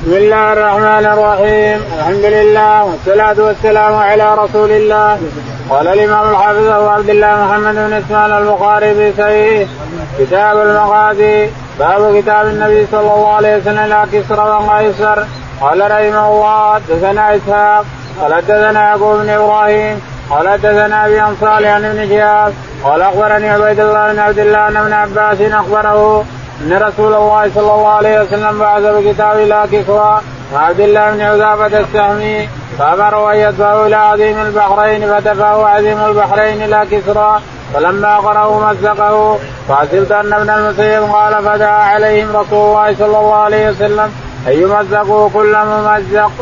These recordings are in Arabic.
بسم الله الرحمن الرحيم. الحمد لله والصلاة والسلام على رسول الله. قال الإمام الحافظ أبو عبد الله محمد بن إسماعيل البخاري في صحيح كتاب المغازي باب كتاب النبي صلى الله عليه وسلم إلى كسرى وقيصر قال رحمه الله حدثنا إسحاق قال حدثنا يعقوب بن إبراهيم قال حدثنا أبي عن صالح عن ابن شهاب قال أخبرني عبيد الله بن عبد الله أن ابن عباس أخبره إن رسول الله صلى الله عليه وسلم بعث بكتاب إلى كسرى وعبد الله بن عذابة السهمي فامره أن يدفعه إلى عظيم البحرين فدفعه عظيم البحرين إلى كسرى فلما قرأه مزقه فحسبت أن ابن المسيب قال فدعا عليهم رسول الله صلى الله عليه وسلم أن يمزقوا كل ممزق.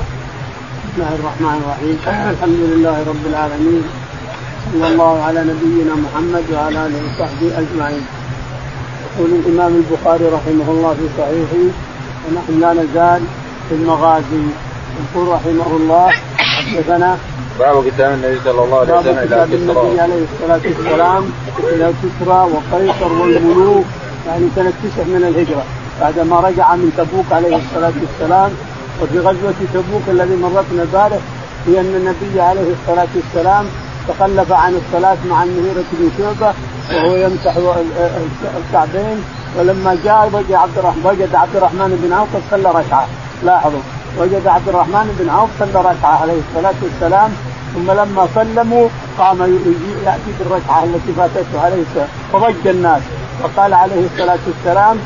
بسم الله الرحمن الرحيم. الحمد لله رب العالمين. صلى الله على نبينا محمد وعلى آله وصحبه أجمعين. يقول الإمام البخاري رحمه الله في صحيحه ونحن لا نزال في المغازي. يقول رحمه الله حدثنا باب كتاب النبي صلى الله عليه وسلم إلى كتاب النبي عليه الصلاة والسلام إلى كسرى وقيصر والملوك يعني سنة تسع من الهجرة بعدما رجع من تبوك عليه الصلاة والسلام وفي غزوة تبوك الذي مرتنا البارح هي أن النبي عليه الصلاة والسلام تخلف عن الصلاه مع المغيره بن شعبة وهو يمسح الكعبين. ولما جاء وجد عبد الرحمن وجد عبد الرحمن بن عوف قد صلى ركعة. لاحظوا. وجد عبد الرحمن بن عوف صلى ركعة عليه الصلاة والسلام. ثم لما سلموا قام يأتي بالركعة التي فاتته عليه السلام فضج الناس. وقال عليه الصلاة والسلام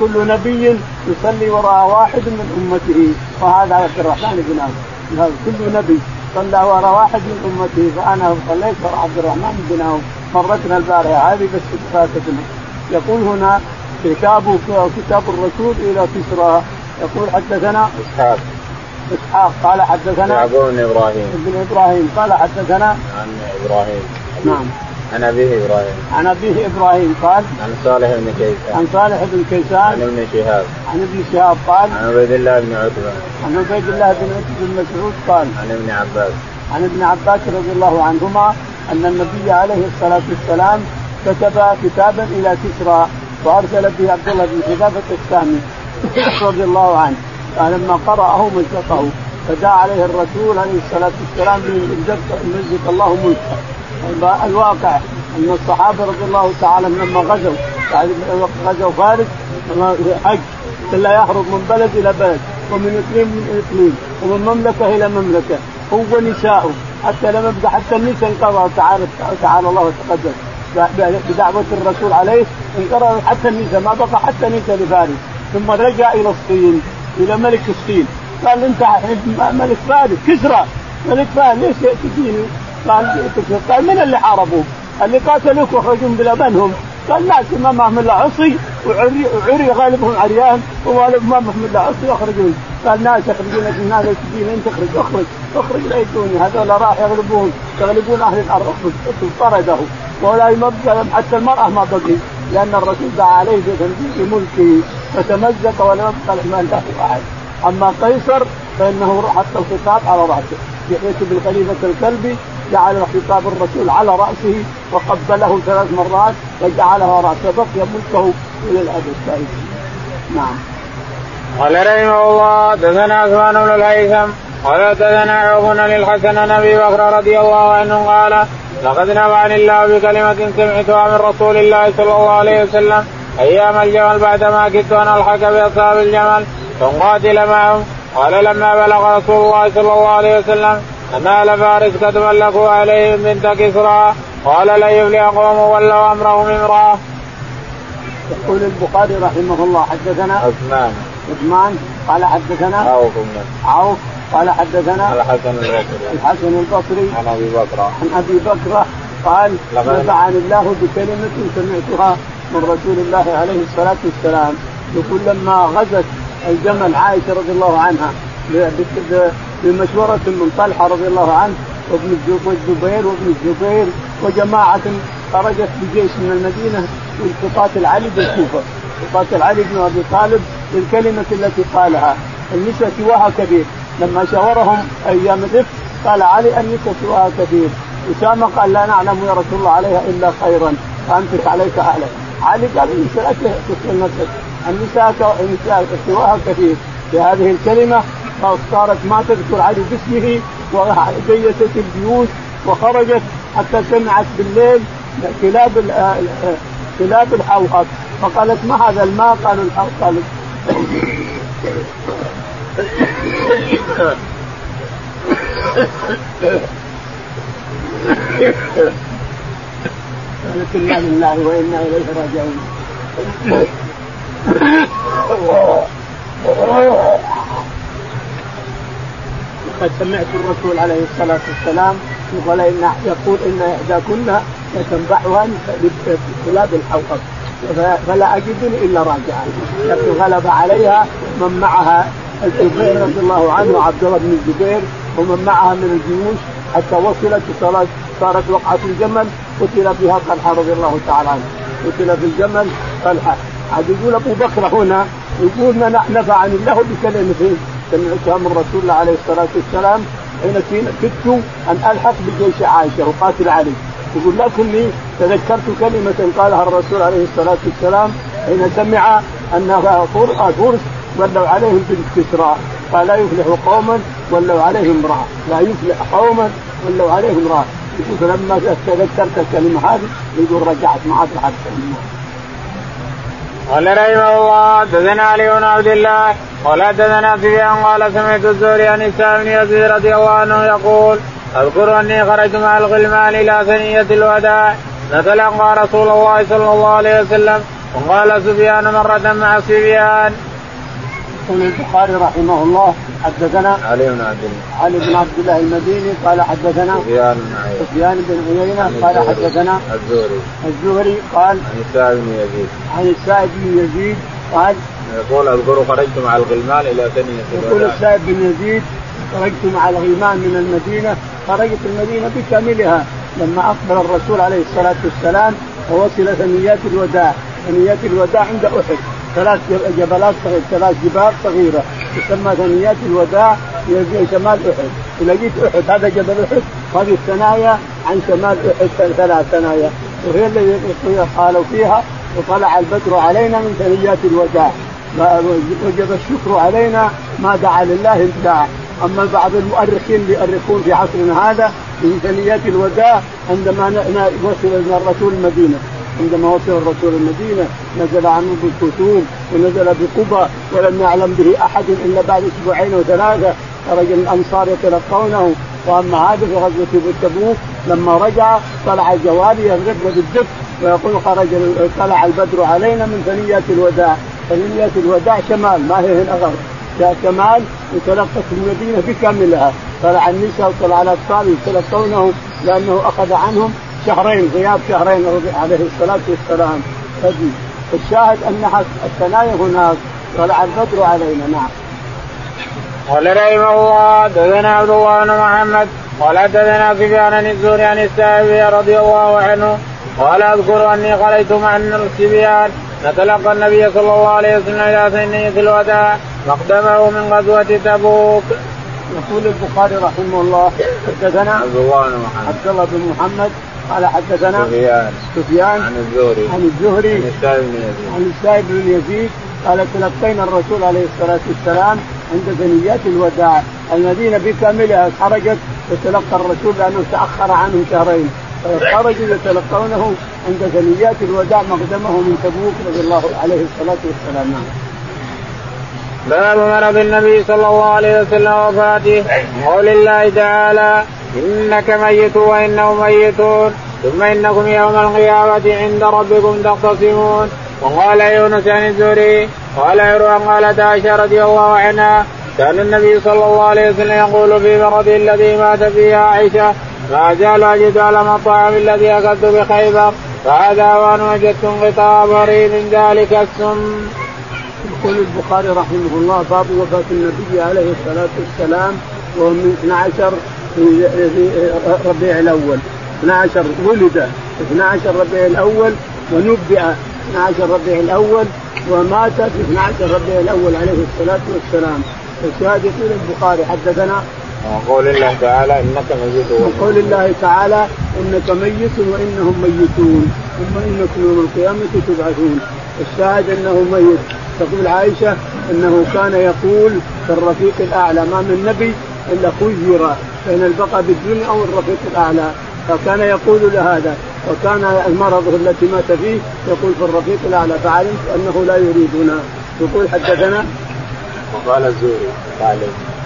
كل نبي يصلي وراء واحد من أمته. وهذا عبد الرحمن بن عوف. كل نبي. صلى وراء واحد من امته فانا صليت عبد الرحمن بن عوف. مرتنا البارحة. هذه بس فاتتنا يقول هنا كتاب كتاب الرسول إلى كسرى. يقول حدثنا إسحاق. إسحاق. قال حدثنا يعقوب بن إبراهيم. ابن إبراهيم. قال حدثنا عن إبراهيم. نعم. عن أبيه إبراهيم. عن أبيه إبراهيم قال عن صالح بن كيسان. عن صالح بن كيسان عن ابن شهاب. عن ابن شهاب قال عن عبيد الله بن عتبة. عن عبيد الله بن عتبة بن مسعود قال عن ابن عباس. عن ابن عباس رضي الله عنهما أن النبي عليه الصلاة والسلام كتب كتابا إلى كسرى وارسل به عبد الله بن حذافة السامي رضي الله عنه. فلما قرأه مزقه فدعا عليه الرسول عليه الصلاة والسلام مزق الله ملكه. الواقع أن الصحابة رضي الله تعالى لما غزوا غزوا فارس حج لا يهرب من بلد إلى بلد ومن اثنين من اثنين ومن مملكة إلى مملكة هو نساؤه حتى لم يبقى حتى النساء انقضى تعالى تعالى الله وتقدم. بدعوة الرسول عليه انقرض حتى النساء ما بقى حتى نساء لفارس. ثم رجع إلى الصين إلى ملك الصين. قال أنت ملك فارس كسرى. ملك فارس ليش تجيني؟ قال قال من اللي حاربوك؟ اللي قاتلوك واخرجوا بلا من؟ قال ناس ما معهم إلا عصي وعري, وعري غالبهم عريان وغالب ما معهم إلا عصي واخرجون قال ناس يخرجون من هذا تجيني انت اخرج اخرج اخرج لا يجوني. هذول راح يغلبون يغلبون أهل الأرض. اخرج طرده ولا يبقى حتى المرأة ما بقي لأن الرسول دعا عليه بتنزيل ملكه فتمزق ولم يبقى من له احد أما قيصر فإنه حط الخطاب على رأسه يحيى بن خليفه الكلبي جعل خطاب الرسول على رأسه وقبله ثلاث مرات وجعله راسه بقي ملكه إلى الابد نعم. قال رحمه الله دثنا عثمان بن الهيثم قال دثنا عوفنا للحسن عن أبي بكر رضي الله عنه قال لقد نفعني الله بكلمة سمعتها من رسول الله صلى الله عليه وسلم أيام الجمل بعدما كدت أن ألحق بأصحاب الجمل فنقاتل معهم قال لما بلغ رسول الله صلى الله عليه وسلم أهل فارس قد ملكوا عليهم بنت كسرى قال لا يفلح قوم ولوا أمرهم امرأة. يقول البخاري رحمه الله حدثنا عثمان. عثمان قال حدثنا عوف عوف قال حدثنا الحسن البصري. الحسن البصري. عن أبي بكر. عن أبي بكر قال نفعني الله بكلمة سمعتها من رسول الله عليه الصلاة والسلام يقول لما غزت الجمل عائشة رضي الله عنها بمشوره من طلحة رضي الله عنه وابن الزبير وابن الزبير وجماعة خرجت بجيش من المدينة لتقاتل علي بالكوفه تقاتل علي بن أبي طالب بالكلمة التي قالها. النساء سواها كبير. لما شاورهم أيام الافك قال علي النساء سواها كثير أسامة قال لا نعلم يا رسول الله عليها إلا خيرا. فامسك عليك اهلك علي قال النساء لا تقتل نفسك. النساء سواها كثير بهذه الكلمة صارت ما تذكر علي باسمه وجيست الجيوش وخرجت حتى سمعت بالليل كلاب كلاب الحوهب فقالت ما هذا الماء؟ قالوا الحوهب قالت إنا لله وإنا إليه راجعون. وقد سمعت الرسول عليه الصلاة والسلام يقول ان يقول إن احداكن لتنبعها كلاب الحوض. فلا اجدني إلا راجعا. لكن غلب عليها من معها الزبير رضي الله عنه وعبد الله بن الزبير ومن معها من الجيوش حتى وصلت صارت صارت وقعة الجمل قتل فيها طلحة رضي الله تعالى عنه. قتل في الجمل طلحة. عاد يقول أبو بكر هنا يقول نفعني الله بكلمتين. سمعتها من رسول الله عليه الصلاة والسلام حين كدت أن ألحق بجيش عائشة وقاتل علي. يقول لكني تذكرت كلمة قالها الرسول عليه الصلاة والسلام حين سمع أن فرس ولوا عليهم بالكسرى قال لا يفلح قوما ولوا عليهم امرأة لا يفلح قوما ولوا عليهم امرأة يقول فلما تذكرت الكلمة هذه يقول رجعت ما عاد راح قال رحمه الله حدثنا علي بن عبد الله قال حدثنا سفيان قال سمعت الزهري عن السائب بن يزيد رضي الله عنه يقول أذكر أني خرجت مع الغلمان إلى ثنية الوداع نتلقى رسول الله صلى الله عليه وسلم وقال سفيان مرة مع سفيان. يقول البخاري رحمه الله حدثنا علي بن عبد الله. علي بن عبد الله المديني قال حدثنا سفيان بن عيينة. سفيان بن عيينة قال حدثنا الزهري. الزهري قال عن السائب بن يزيد. عن السائب بن يزيد قال يقول اذكر خرجت مع الغلمان إلى ثنية يقول السائب بن يزيد خرجت مع الغلمان من المدينة خرجت المدينة بكاملها لما أقبل الرسول عليه الصلاة والسلام ووصل ثنيات الوداع. ثنيات الوداع عند أحد. ثلاث جبلات صغيرة ثلاث جبال صغيرة تسمى ثنيات الوداع في شمال أحد. ولقيت أحد هذا جبل أحد هذه الثنايا عن شمال أحد ثلاث ثنايا. وهي التي قالوا فيها وطلع البدر علينا من ثنيات الوداع. وجب الشكر علينا ما دعا لله دعا أما بعض المؤرخين اللي يؤرخون في عصرنا هذا في ثنيات الوداع عندما وصل الرسول المدينة. عندما وصل الرسول المدينة نزل عنه بالكتوم ونزل بقبى ولم يعلم به أحد إلا بعد أسبوعين وثلاثة. خرج الأنصار يتلقونه. وأما هذا في غزوة تبوك لما رجع طلع الجواري يضرب بالدف ويقول خرج طلع البدر علينا من ثنيات الوداع. ثنيات الوداع شمال ما هي هنا غرب. جاء شمال وتلقت المدينة بكاملها. طلع النساء وطلع الأطفال يتلقونه لأنه أخذ عنهم شهرين غياب شهرين عليه الصلاة والسلام الشاهد ان الثنايا هناك طلع البدر علينا نعم. قال رحمه الله حدثنا عبد الله بن محمد قال حدثنا سفيان الزهري عن السائب رضي الله عنه قال اذكر أني خرجت مع السبيان نتلقى النبي صلى الله عليه وسلم إلى ثنية الوداع مقدمه من غزوة تبوك. يقول البخاري رحمه الله حدثنا عبد الله بن محمد عبد الله بن محمد قال حدثنا سفيان سفيان عن الزهري. عن الزهري عن السائب بن يزيد. عن السائب بن يزيد قال تلقينا الرسول عليه الصلاة والسلام عند ثنيات الوداع. المدينة بكاملها خرجت وتلقى الرسول لأنه تأخر عنهم شهرين. خرجوا يتلقونه عند ثنيات الوداع مقدمه من تبوك رضي الله عليه الصلاة والسلام. نعم. باب مرض النبي صلى الله عليه وسلم وفاته. قول الله تعالى إنك ميت وإنهم ميتون ثم إنكم يوم القيامة عند ربكم تختصمون وقال يونس عن الزهري قال عروه قالت عائشة رضي الله عنها كان النبي صلى الله عليه وسلم يقول في مرضه الذي مات فيه عائشة ما زال أجد علم الطعام الذي اكلت بخيبر فهذا وأن وجدت انقطاع بريد من ذلك السم. يقول البخاري رحمه الله باب وفاة النبي عليه الصلاة والسلام وهو من 12 في ربيع الأول. 12 ولد. 12 ربيع الأول ونبئ. 12 ربيع الأول ومات في 12 ربيع الأول عليه الصلاة والسلام. الشاهد يقول البخاري. حدثنا وقول الله تعالى إنك ميت وقول الله تعالى إنك ميت وإنهم ميتون. ثم إنكم يوم القيامة تبعثون. الشاهد أنه ميت. تقول عائشة إنه كان يقول في الرفيق الأعلى ما من نبي إلا خير بين البقاء بالدنيا أو الرفيق الأعلى. فكان يقول له هذا وكان مرضه التي مات فيه يقول في الرفيق الأعلى فعلمت أنه لا يريدنا. يقول حدثنا؟ وقال الزهري قال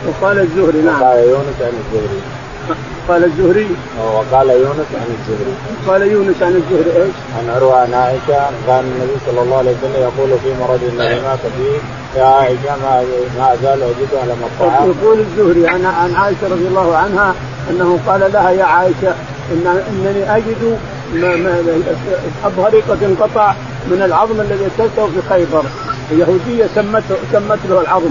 وقال الزهري نعم. وقال يونس عن الزهري. قال الزهري؟ وقال يونس عن الزهري. قال يونس عن الزهري إيش؟ عن عروه عن عائشة كان النبي صلى الله عليه وسلم يقول في مرض الذي مات فيه يا عائشه ما ما ازال اجد على الطعام يقول الزهري عن عن عائشة رضي الله عنها أنه قال لها يا عائشة إن إنني أجد ما ابهري قد انقطع من العظم الذي أكلته في خيبر. اليهودية سمته سمت له العظم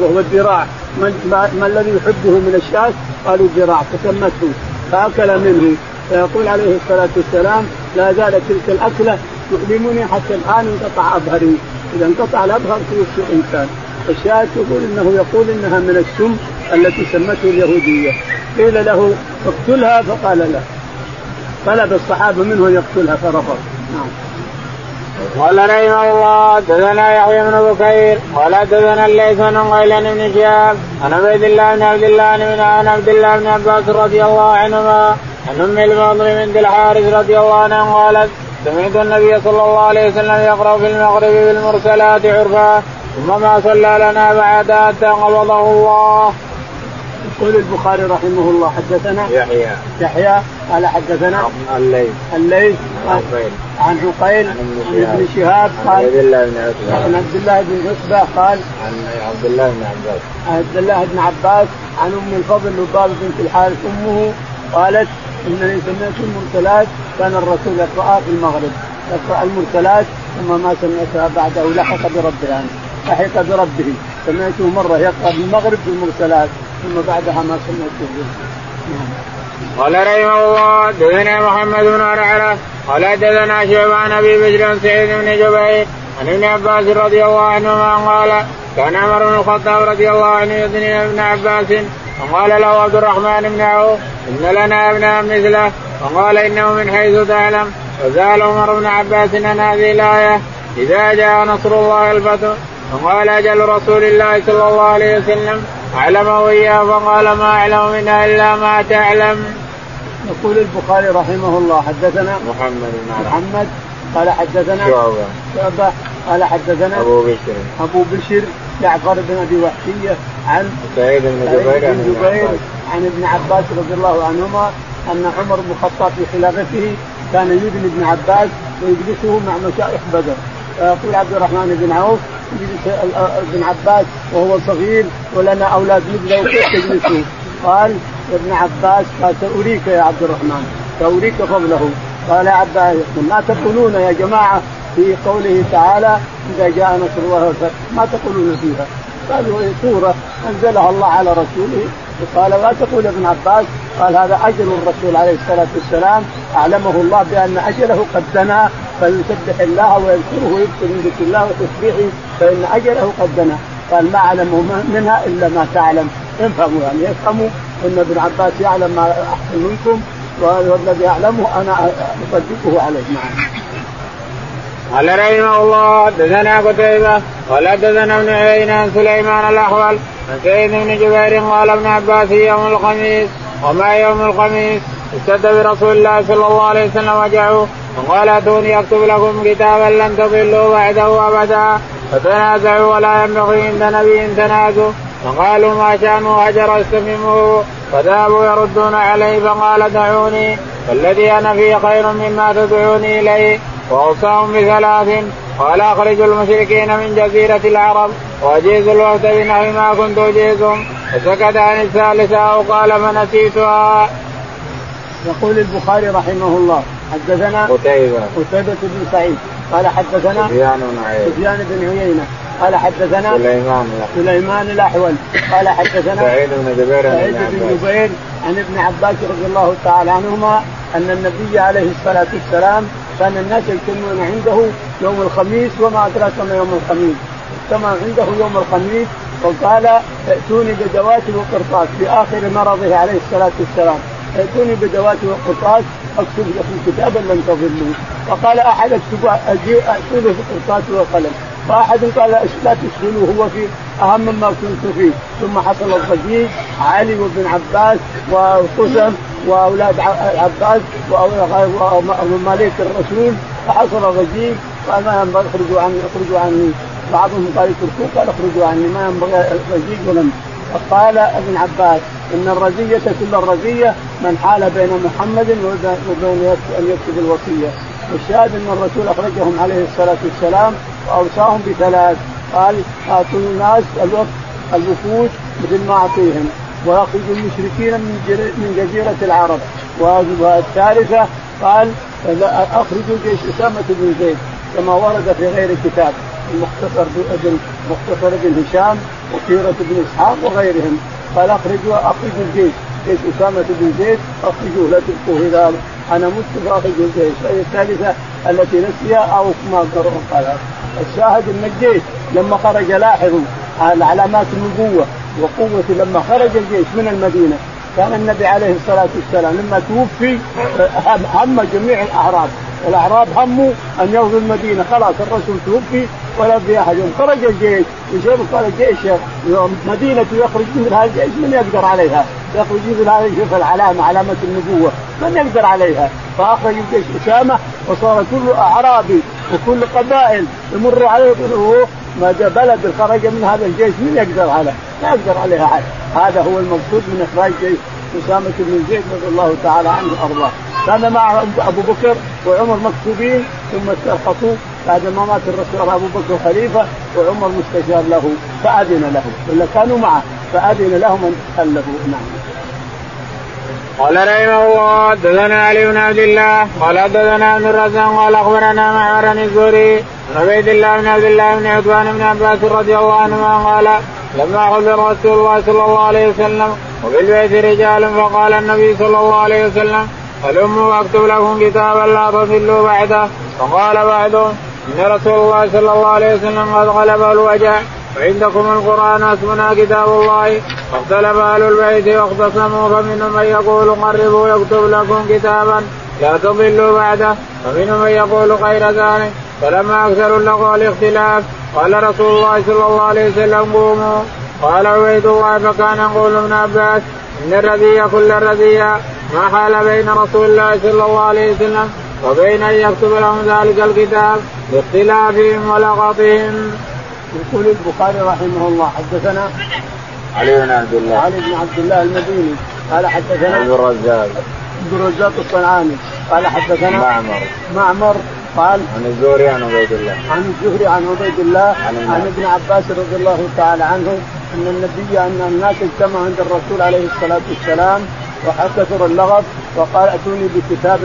وهو الذراع. ما, ما الذي يحبه من الشاة؟ قالوا ذراع فسمته فأكل منه. فيقول عليه الصلاة والسلام لا زالت تلك الأكلة تؤلمني حتى الآن انقطع ابهري إذا انقطع الأبهر في الإنسان. الشاهد يقول إنه يقول إنها من السم التي سمته اليهودية. قيل له اقتلها فقال لا. طلب الصحابة منه أن يقتلها فرفض. نعم. قال رحمه الله حدثنا يحيى بن بكير قال حدثنا الليث بن غيلان بن شهاب عن عبيد الله بن عبد الله بن عن عبد الله بن عباس رضي الله عنهما عن أم المظلم بنت الحارث رضي الله عنها قالت سمعت النبي صلى الله عليه وسلم يقرأ في المغرب بالمرسلات عرفا ثم ما صلى لنا بعد حتى قبضه الله. يقول البخاري رحمه الله حدثنا يحيى. يحيى قال حدثنا الليث. الليث عن عن عقيل عن ابن شهاب. قال عبد الله بن عتبة. عن عبد الله بن عتبة قال عن عبد الله بن عباس. عن عبد الله بن عباس عن أم الفضل لبابه بنت الحارث أمه قالت انني سمعت المرسلات كان الرسول يقراها في المغرب. يقرأ المرسلات ثم ما سمعتها بعده لحق بربها لحق بربه. سمعته مرة يقرأ بالمغرب في المرسلات ثم بعدها ما سمعته قال رحمه الله دثنا محمد بن عرعرة قال دثنا شيبان أبي بشر سعيد بن جبير عن ابن عباس رضي الله عنهما قال كان عمر بن الخطاب رضي الله عنه يدني ابن عباس فقال له عبد الرحمن بن عوف إن لنا ابناء مثله. فقال إنه من حيث تعلم. فسال عمر بن عباس عن هذه الآية إذا جاء نصر الله الفتح. فقال أجل رسول الله صلى الله عليه وسلم اعلمه اياه فقال ما أعلم منها إلا ما تعلم. يقول البخاري رحمه الله حدثنا محمد بن محمد قال حدثنا شعبة قال حدثنا أبو بشر. أبو بشر جعفر بن أبي وحشية عن سعيد بن جبير عن جبير عن ابن عباس رضي الله عنهما أن عمر بن الخطاب في خلافته كان يدني ابن عباس ويجلسه مع مشايخ بدر. فيقول عبد الرحمن بن عوف يجلس ابن عباس وهو صغير ولنا أولاد مثله كيف تجلسه؟ قال ابن عباس قال سأريك يا عبد الرحمن سأريك فضله قال عباس ما تقولون يا جماعة في قوله تعالى إذا جاء نصر الله والفتح؟ ما تقولون فيها؟ قالوا هي سورة أنزلها الله على رسوله. قال ما تقول ابن عباس؟ قال هذا أجل الرسول عليه الصلاة والسلام. أعلمه الله بأن أجله قد دنا فليسبح الله ويذكره ويذكر من ذكر الله وتسبيحه فإن أجله قد دنا. قال ما أعلم منها إلا ما تعلم. افهموا يعني يفهموا أن ابن عباس يعلم ما أحسن منكم. والذي أعلمه أنا أصدقه عليه. نعم. قال رحمه الله حدثنا قتيبة قال حدثنا ابن عيينة عن سليمان الأحول عن سيد بن جبير قال ابن عباس يوم الخميس وما يوم الخميس؟ اشتد برسول الله صلى الله عليه وسلم وجعه وقال أتوني أكتب لكم كتابا لن تضلوا بعده أبدا فتنازعوا ولا ينبغي عند نبي تنازوا فقالوا ما شانوا هجر استفهمه فذهبوا يردون عليه فقال دعوني. فالذي أنا فيه خير مما تدعوني إليه. وأوصاهم بثلاث. قال اخرجوا المشركين من جزيرة العرب. واجيزوا الوفد بنحو ما كنت أجيزهم. وسكت عن الثالثة أو قال فنسيتها. يقول البخاري رحمه الله حدثنا قتيبة. قتيبة بن سعيد. قال حدثنا سفيان بن عيينة. سفيان بن عيينة. قال حدثنا سليمان سليمان الأحول. قال حدثنا سعيد بن جبير سعيد بن جبير عن ابن عباس رضي الله تعالى عنهما أن النبي عليه الصلاة والسلام كان الناس يجتمعون عنده يوم الخميس وما أدراك ما يوم الخميس. اجتمع عنده يوم الخميس وقال ائتوني بدوات وقرطاس في آخر مرضه عليه الصلاة والسلام. ائتوني بدوات وقرطاس أكتب لكم كتابا لن تضلوا. فقال أحد اكتب ائتوني بقرطاس وقلم. واحد قال لا تشغلوه هو في أهم مما كنت فيه. ثم حصل الضجيج علي وابن عباس وقسم وأولاد عباس ومماليك الرسول فحصل الضجيج قال ما ينبغي اخرجوا عني اخرجوا عني. بعضهم قال اتركوه قال اخرجوا عني ما ينبغي الضجيج ولم. فقال ابن عباس إن الرزية كل الرزية من حال بين محمد وبين ان يكتب الوصية. والشاهد إن الرسول أخرجهم عليه الصلاة والسلام واوصاهم بثلاث. قال أعطوا الناس الوقت الوفود مثل ما أعطيهم. وأخرجوا المشركين من من جزيرة العرب. والثالثة قال أخرجوا جيش أسامة بن زيد كما ورد في غير كتاب المختصر ابن مختصر ابن هشام وسيرة بن إسحاق وغيرهم. قال اخرجوا أخرجوا الجيش. جيش أسامة بن زيد أخرجوه لا تبقوا اذا أنا مت فاخرجوا الجيش. الثالثة التي نسيها أو ما قال الشاهد إن الجيش لما خرج لاحظوا على علامات النبوة وقوة لما خرج الجيش من المدينة كان النبي عليه الصلاة والسلام لما توفي هم جميع الأعراب. الأعراب هموا أن يغزوا المدينة. خلاص الرسول توفي ولا في أحد. يوم خرج الجيش قال الجيش مدينة يخرج من هذا الجيش من يقدر عليها؟ يخرج هذا شوف العلامة علامة النبوة من يقدر عليها؟ فأخرج الجيش أسامة وصار كل أعرابي وكل قبائل يمر عليه يقول ما بلد خرج من هذا الجيش من يقدر عليه؟ ما يقدر عليها احد هذا هو المقصود من إخراج جيش أسامة بن زيد رضي الله تعالى عنه وأرضاه. كان مع أبو بكر وعمر مكتوبين ثم استرخصوا بعد ما مات الرسول أبو بكر خليفة وعمر مستشار له فأذن له ولا كانوا معه فأذن لهم أن تخلفوا نعم. قال رحمه الله حدثنا علي بن عبد الله قال حدثنا عبد الرزاق قال أخبرنا معمر الزهري عبيد الله بن عبد الله بن عثمان بن عباس رضي الله عنهما قال لما حضر رسول الله صلى الله عليه وسلم وفي البيت رجال فقال النبي صلى الله عليه وسلم هلموا واكتب لكم كتابا لا تضلوا بعده. فقال بعضهم إن رسول الله صلى الله عليه وسلم قد غلبه الوجع وعندكم القرآن اسمنا كتاب الله فاختلف أهل البيت واختصموا فمنهم من يقول قربوا يكتب لكم كتابا لا تضلوا بعده ومنهم من يقول غير ذلك. فلما اكثروا اللغو الاختلاف قال رسول الله صلى الله عليه وسلم قوموا. قال عبيد الله فكان يقول ابن عباس إن الرذي كل الرذي ما حال بين رسول الله صلى الله عليه وسلم وبين أن يكتب لهم ذلك الكتاب باختلافهم ولغطهم. يقول البخاري رحمه الله حدثنا علي بن عبد الله. علي بن عبد الله المديني قال حدثنا عبد الرزاق. عبد الرزاق الصنعاني قال حدثنا معمر. معمر قال عن الزهري عن عبيد الله. عن الزهري عن عبيد الله عن, عن ابن عباس رضي الله تعالى عنه أن النبي أن الناس اجتمعوا عند الرسول عليه الصلاة والسلام وكثر اللغط وقال أتوني بكتاب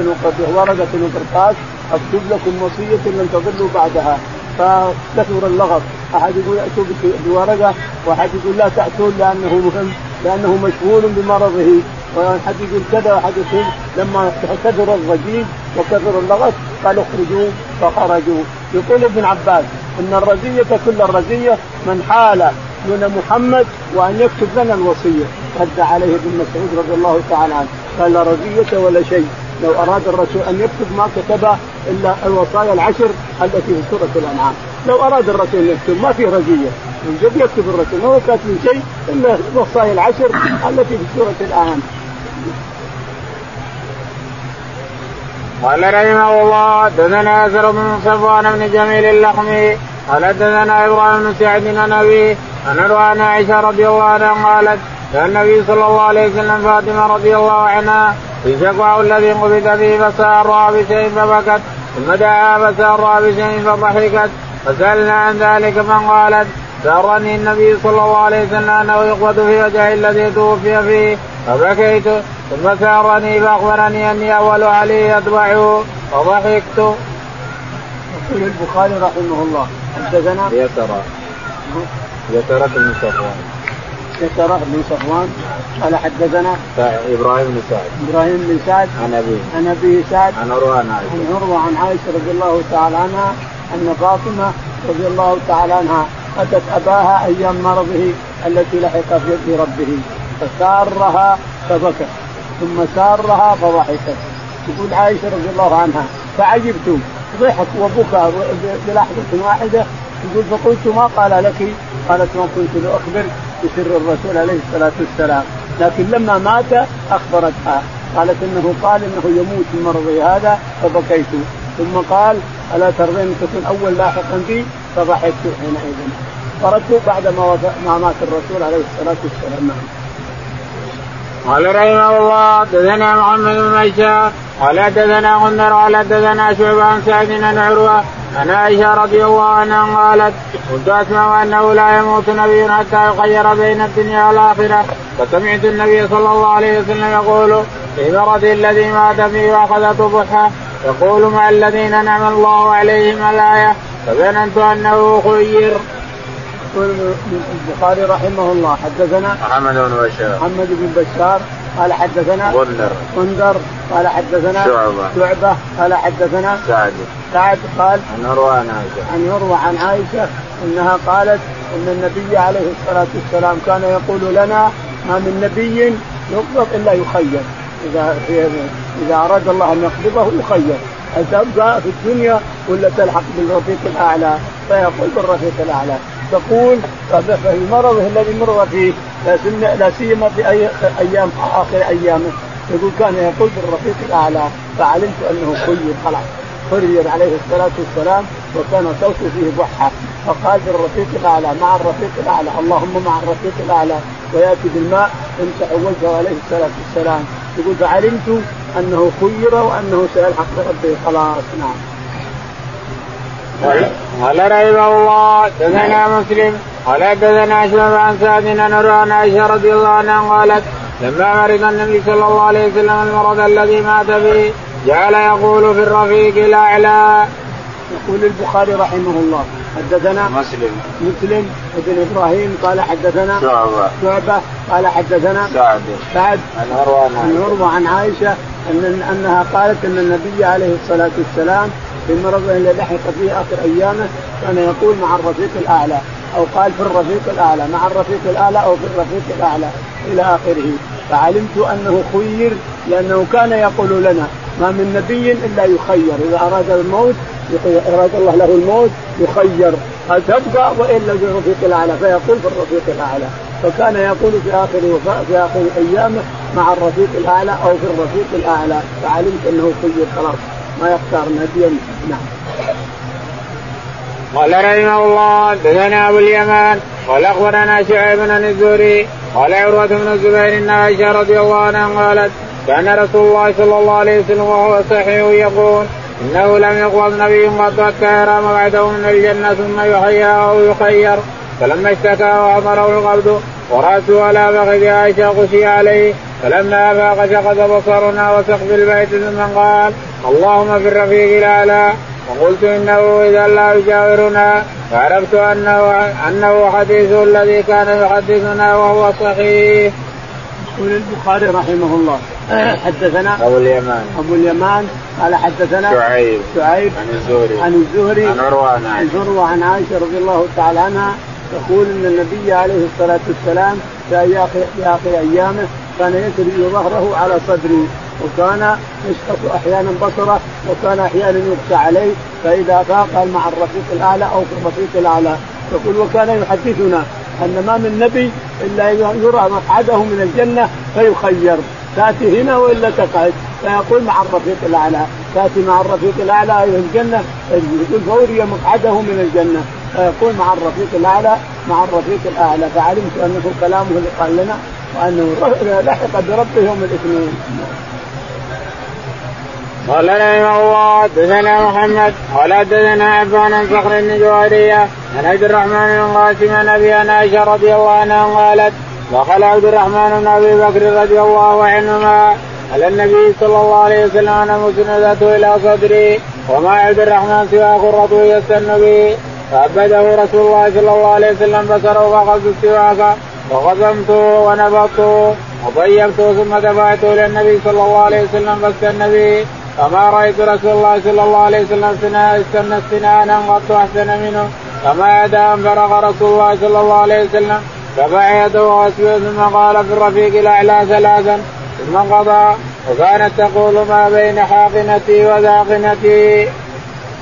ورقة وقرطاس أكتب لكم وصية لن تضلوا بعدها. فكثر اللغط أحد يقول أتوا بورقة. وأحد يقول لا تأتون لأنه مهم لأنه مشغول بمرضه. واحد يقول كذا واحد يقول لما كثر الضجيج وكثر اللغط قال اخرجوا فخرجوا. يقول ابن عباس إن الرزية كل الرزية من حال من محمد وأن يكتب لنا الوصية. رد عليه ابن مسعود رضي الله تعالى عنه. قال لا رزية ولا شيء. لو أراد الرسول أن يكتب ما كتب إلا الوصايا العشر التي في سوره الأنعام. لو أراد الرسول يكتب ما في رزيه من جد يكتب الرسول. ما هو كاتب شيء إلا الوصايا العشر التي في سوره الأنعام. قال رحمه الله دثنا اسر بن صفوان بن جميل اللخمي قال دثنا إبراهيم بن سعد عن ابيه عن عن عائشة رضي الله عنها قالت كان النبي صلى الله عليه وسلم فاطمة رضي الله عنها في شكواه الذي قبض فيه فسارها بشيء فبكت ثم دعا فسارها بشيء فضحكت. فسألنا عن ذلك فقالت سارني النبي صلى الله عليه وسلم أنه يقبض في وجهه الذي توفي فيه فبكيت ثم سارني فأخبرني أني أول علي اتبعه فضحكت. يقول البخاري رحمه الله حدثنا يسرى يسرى بن يسرى بن صفوان قال حدثنا إبراهيم بن سعد. إبراهيم بن سعد عن أبيه. عن أبيه سعد عن عروة عن عائشة. عن عروة عن عائشة رضي الله تعالى عنها أن فاطمة رضي الله تعالى عنها أتت أباها أيام مرضه التي لحق في ربه فسارها فبكت ثم سارها فضحكت. تقول عائشة رضي الله عنها فعجبت ضحك وبكى بلحظة واحدة. يقول فقلت ما قال لك؟ قالت ما كنت لاخبر بسر الرسول عليه الصلاة والسلام. لكن لما مات أخبرتها. قالت إنه قال إنه يموت من مرضه هذا فبكيت. ثم قال ألا ترضين ان تكون أول لاحقا بي؟ فضحكت حينئذ. خرجت بعد ما مات الرسول عليه الصلاة والسلام. قال رحمه الله دثنا محمد بن بشار قال حدثنا غندر قال حدثنا شعبة عن سعد بن عروة عن عائشة رضي الله عنها قالت كنت أسمع أنه لا يموت نبي حتى يخير بين الدنيا والآخرة. فسمعت النبي صلى الله عليه وسلم يقول في مرض الذي مات فيه وأخذته بحة يقول مع الذين نعم الله عليهم الآية فظننت أنه خير. يقول البخاري رحمه الله حدثنا محمد بن بشار. محمد بن بشار قال حدثنا غندر. غندر قال حدثنا شعبة. شعبة قال حدثنا سعد. سعد قال عن عروة عن عائشة. عن عروة عن عائشة أنها قالت إن النبي عليه الصلاة والسلام كان يقول لنا ما من نبي يقبض إلا يخير. إذا إذا أراد الله أن يقبضه يخير. هل تبقى في الدنيا ولا تلحق بالرفيق الأعلى؟ فيقول بالرفيق الأعلى. تقول في مرضه الذي مر فيه لا سيما في أي أيام آخر أيامه. يقول كان يقول بالرفيق الأعلى فعلمت أنه خير خلاص خير عليه الصلاة والسلام وكان صوته فيه ضحى. فقال بالرفيق الأعلى مع الرفيق الأعلى اللهم مع الرفيق الأعلى. ويأتي بالماء يمسح وجهه عليه الصلاة والسلام. يقول فعلمت أنه خير وأنه سيلحق بربه خلاص نعم. قال رحمه الله دثنا مسلم قال حدثنا اشرف عن سعد عن عائشة رضي الله عنها قالت لما مرض النبي صلى الله عليه وسلم المرض الذي مات به جعل يقول في الرفيق الأعلى. يقول البخاري رحمه الله حدثنا مسلم. مسلم بن إبراهيم قال حدثنا شعبة. شعبة قال حدثنا سعد. سعد عن عروة عن عن عروة عن عائشة ان أنها قالت أن النبي عليه الصلاة والسلام في مرضه الذي لحق فيه آخر أيامه كان يقول مع الرفيق الأعلى أو قال في الرفيق الأعلى مع الرفيق الأعلى أو في الرفيق الأعلى إلى آخره. فعلمت أنه خير لأنه كان يقول لنا ما من نبي إلا يخير إذا أراد الموت أراد الله له الموت يخير. هل تبقى وإلا في الرفيق الأعلى؟ فيقول في الرفيق الأعلى. فكان يقول في آخر في آخر أيامه مع الرفيق الأعلى أو في الرفيق الأعلى. فعلمت أنه خير خلاص. ما يختار نبيا نعم. قال رحمه الله دثنا أبو اليمان قال أخبرنا شعيب بن الزهري قال عروة بن الزبير إن عائشة رضي الله عنها قالت كان رسول الله صلى الله عليه وسلم وهو صحيح يقول إنه لم يقبض نبي قد حتى يرى مقعده من الجنة ثم يحيى أو يخير. فلما اشتكى وامره القبض ورأسه على فخذ عائشة غشي عليه. فلما افاق شقد بصرنا وسقف البيت ثم قال اللهم في الرفيق الأعلى. وقلت إنه إذا لا يجاورنا فعرفت انه أنه حديث الذي كان يحدثنا وهو صحيح. يقول البخاري رحمه الله حدثنا أبو اليمان. أبو اليمان قال حدثنا شعيب. شعيب عن الزهري. عن الزهري. عن عروة عن عائشة. عن عن عائشة رضي الله تعالى عنها تقول إن النبي عليه الصلاة والسلام في آخر أيامه كان يسري ظهره على صدره وكان يشخص أحيانا بصره وكان أحيانا يغشى عليه فإذا فاق مع الرفيق الأعلى أو في الرفيق الأعلى. يقول وكان يحدثنا أن ما من نبي إلا يرى مقعده من الجنة فيخير. تأتي هنا وإلا تقعد. فيقول مع الرفيق الأعلى. تأتي مع الرفيق الأعلى إلى الجنة يقول فوري مقعده من الجنة. فيقول مع الرفيق الأعلى مع الرفيق الأعلى. فعلمت أنه كلامه اللي قال لنا وانه لحق بربه يوم الإثنين. قال رحمه الله دثنا محمد قال دثنا عفان عن صخر بن جوهريه عن عبد الرحمن بن قاسم عن أبي عائشة رضي الله عنها قالت دخل عبد الرحمن بن أبي بكر رضي الله عنهما على النبي صلى الله عليه وسلم أنا مسندته إلى صدري وما عبد الرحمن سوى قرة يستن به فأبده رسول الله صلى الله عليه وسلم بصره فأخذت السواك وقسمته ونبضته وطيبته ثم دفعته إلى النبي صلى الله عليه وسلم فاستن به فما رأيت رسول الله صلى الله عليه وسلم استنى استنانا قط أحسن منه. فما يدى ان فرغ رسول الله صلى الله عليه وسلم رفع يده واسوي ثم قال في الرفيق الاعلى ثلاثا ثم انقضى. وكانت تقول ما بين حاقنتي وذاقنتي.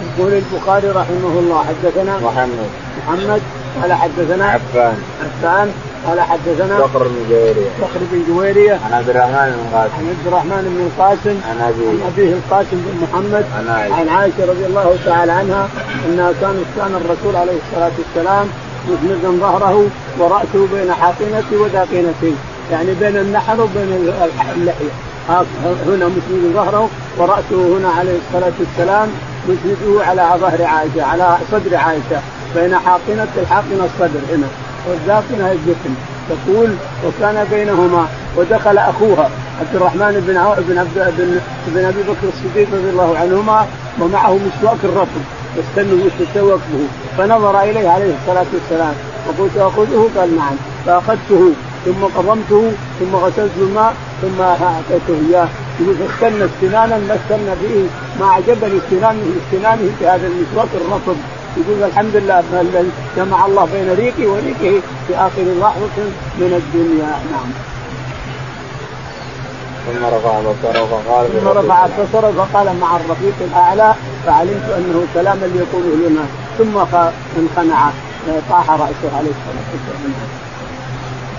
يقول البخاري رحمه الله حدثنا محمد. محمد قال حدثنا عفان. عفان قال حدثنا بكر بن جويرية. بكر بن جويرية. عن عبد الرحمن بن قاسم. عن عبد الرحمن بن القاسم عن أبيه. عن أبيه القاسم بن محمد. عن عائشة. عن عائشة رضي الله تعالى عنها أنها كانت كان الرسول عليه الصلاة والسلام مسندا ظهره ورأسه بين حاقنه وداقنتي يعني بين النحر وبين اللحية. هنا مسند ظهره ورأسه هنا عليه الصلاة والسلام مسنده على ظهر عائشة على صدر عائشة. بين حاقنه الحاقنه الصدر هنا. والذاقنه الجسم. تقول وكان بينهما ودخل أخوها عبد الرحمن بن عو... بن عبد بن, بن أبي بكر الصديق رضي الله عنهما ومعه مسواك الرطب يستنوا يتسوق به فنظر إليه عليه الصلاة والسلام. وقلت أخذه؟ قال نعم. فأخذته ثم قضمته ثم غسلت الماء ثم أعطيته إياه. يقول فاستنى استنانا ما استنى به ما عجبني استنانه استنانه بهذا المسواك الرطب يقول الحمد لله جمع الله بين ريقي وريقه في آخر لحظه من الدنيا نعم. ثم رفع بصره فقال ثم رفع بصره فقال مع الرفيق الأعلى فعلمت أنه كلاما ليقوله لنا ثم انخنع طاح رأسه عليه الصلاة والسلام.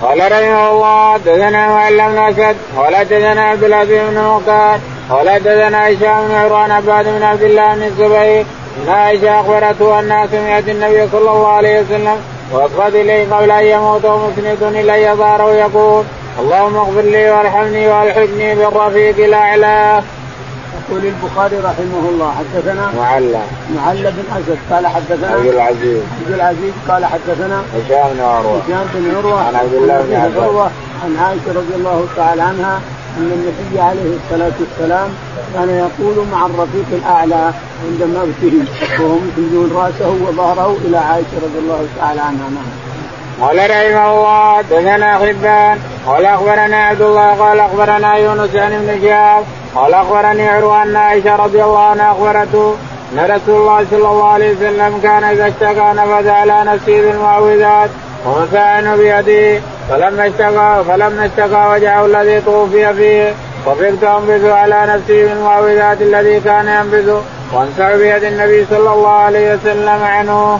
قال رحمه الله حدثنا معلم بن أسد ولا حدثنا عبد العزيز بن مختار ولا حدثنا هشام بن عروان عباد بن عبد الله بن الزبير ان عائشه اخبرته انها سمعت النبي صلى الله عليه وسلم وأقبض إليه قبل أن يموت ومسند الي ظهره يقول اللهم اغفر لي وارحمني وألحقني بالرفيق الاعلى. يقول البخاري رحمه الله حدثنا معلى معلى بن أسد قال حدثنا عبد العزيز. عبد العزيز قال حدثنا هشام بن عروة. هشام بن عروة عن عبد الله بن عباس. عن عائشة رضي الله تعالى عنها أن النبي عليه الصلاة والسلام كان يقول مع الرفيق الأعلى عند موته وهو يحملون رأسه وظهره إلى عائشة رضي الله تعالى عنها نعم. قال رحمه الله حدثنا حبان قال أخبرنا عبد الله قال أخبرنا يونس عن ابن شهاب قال أخبرني عروة ان عائشة رضي الله عنها أخبرته أن رسول الله صلى الله عليه وسلم كان إذا اشتكى نفذ على نفسه بالمعوذات عنه بيده فلما اشتكى فلما اشتكى وجهه الذي توفي فيه. وفقت انبذ على نفسه بالمعوذات الذي كان ينبذ وانسع بيد النبي صلى الله عليه وسلم عنه.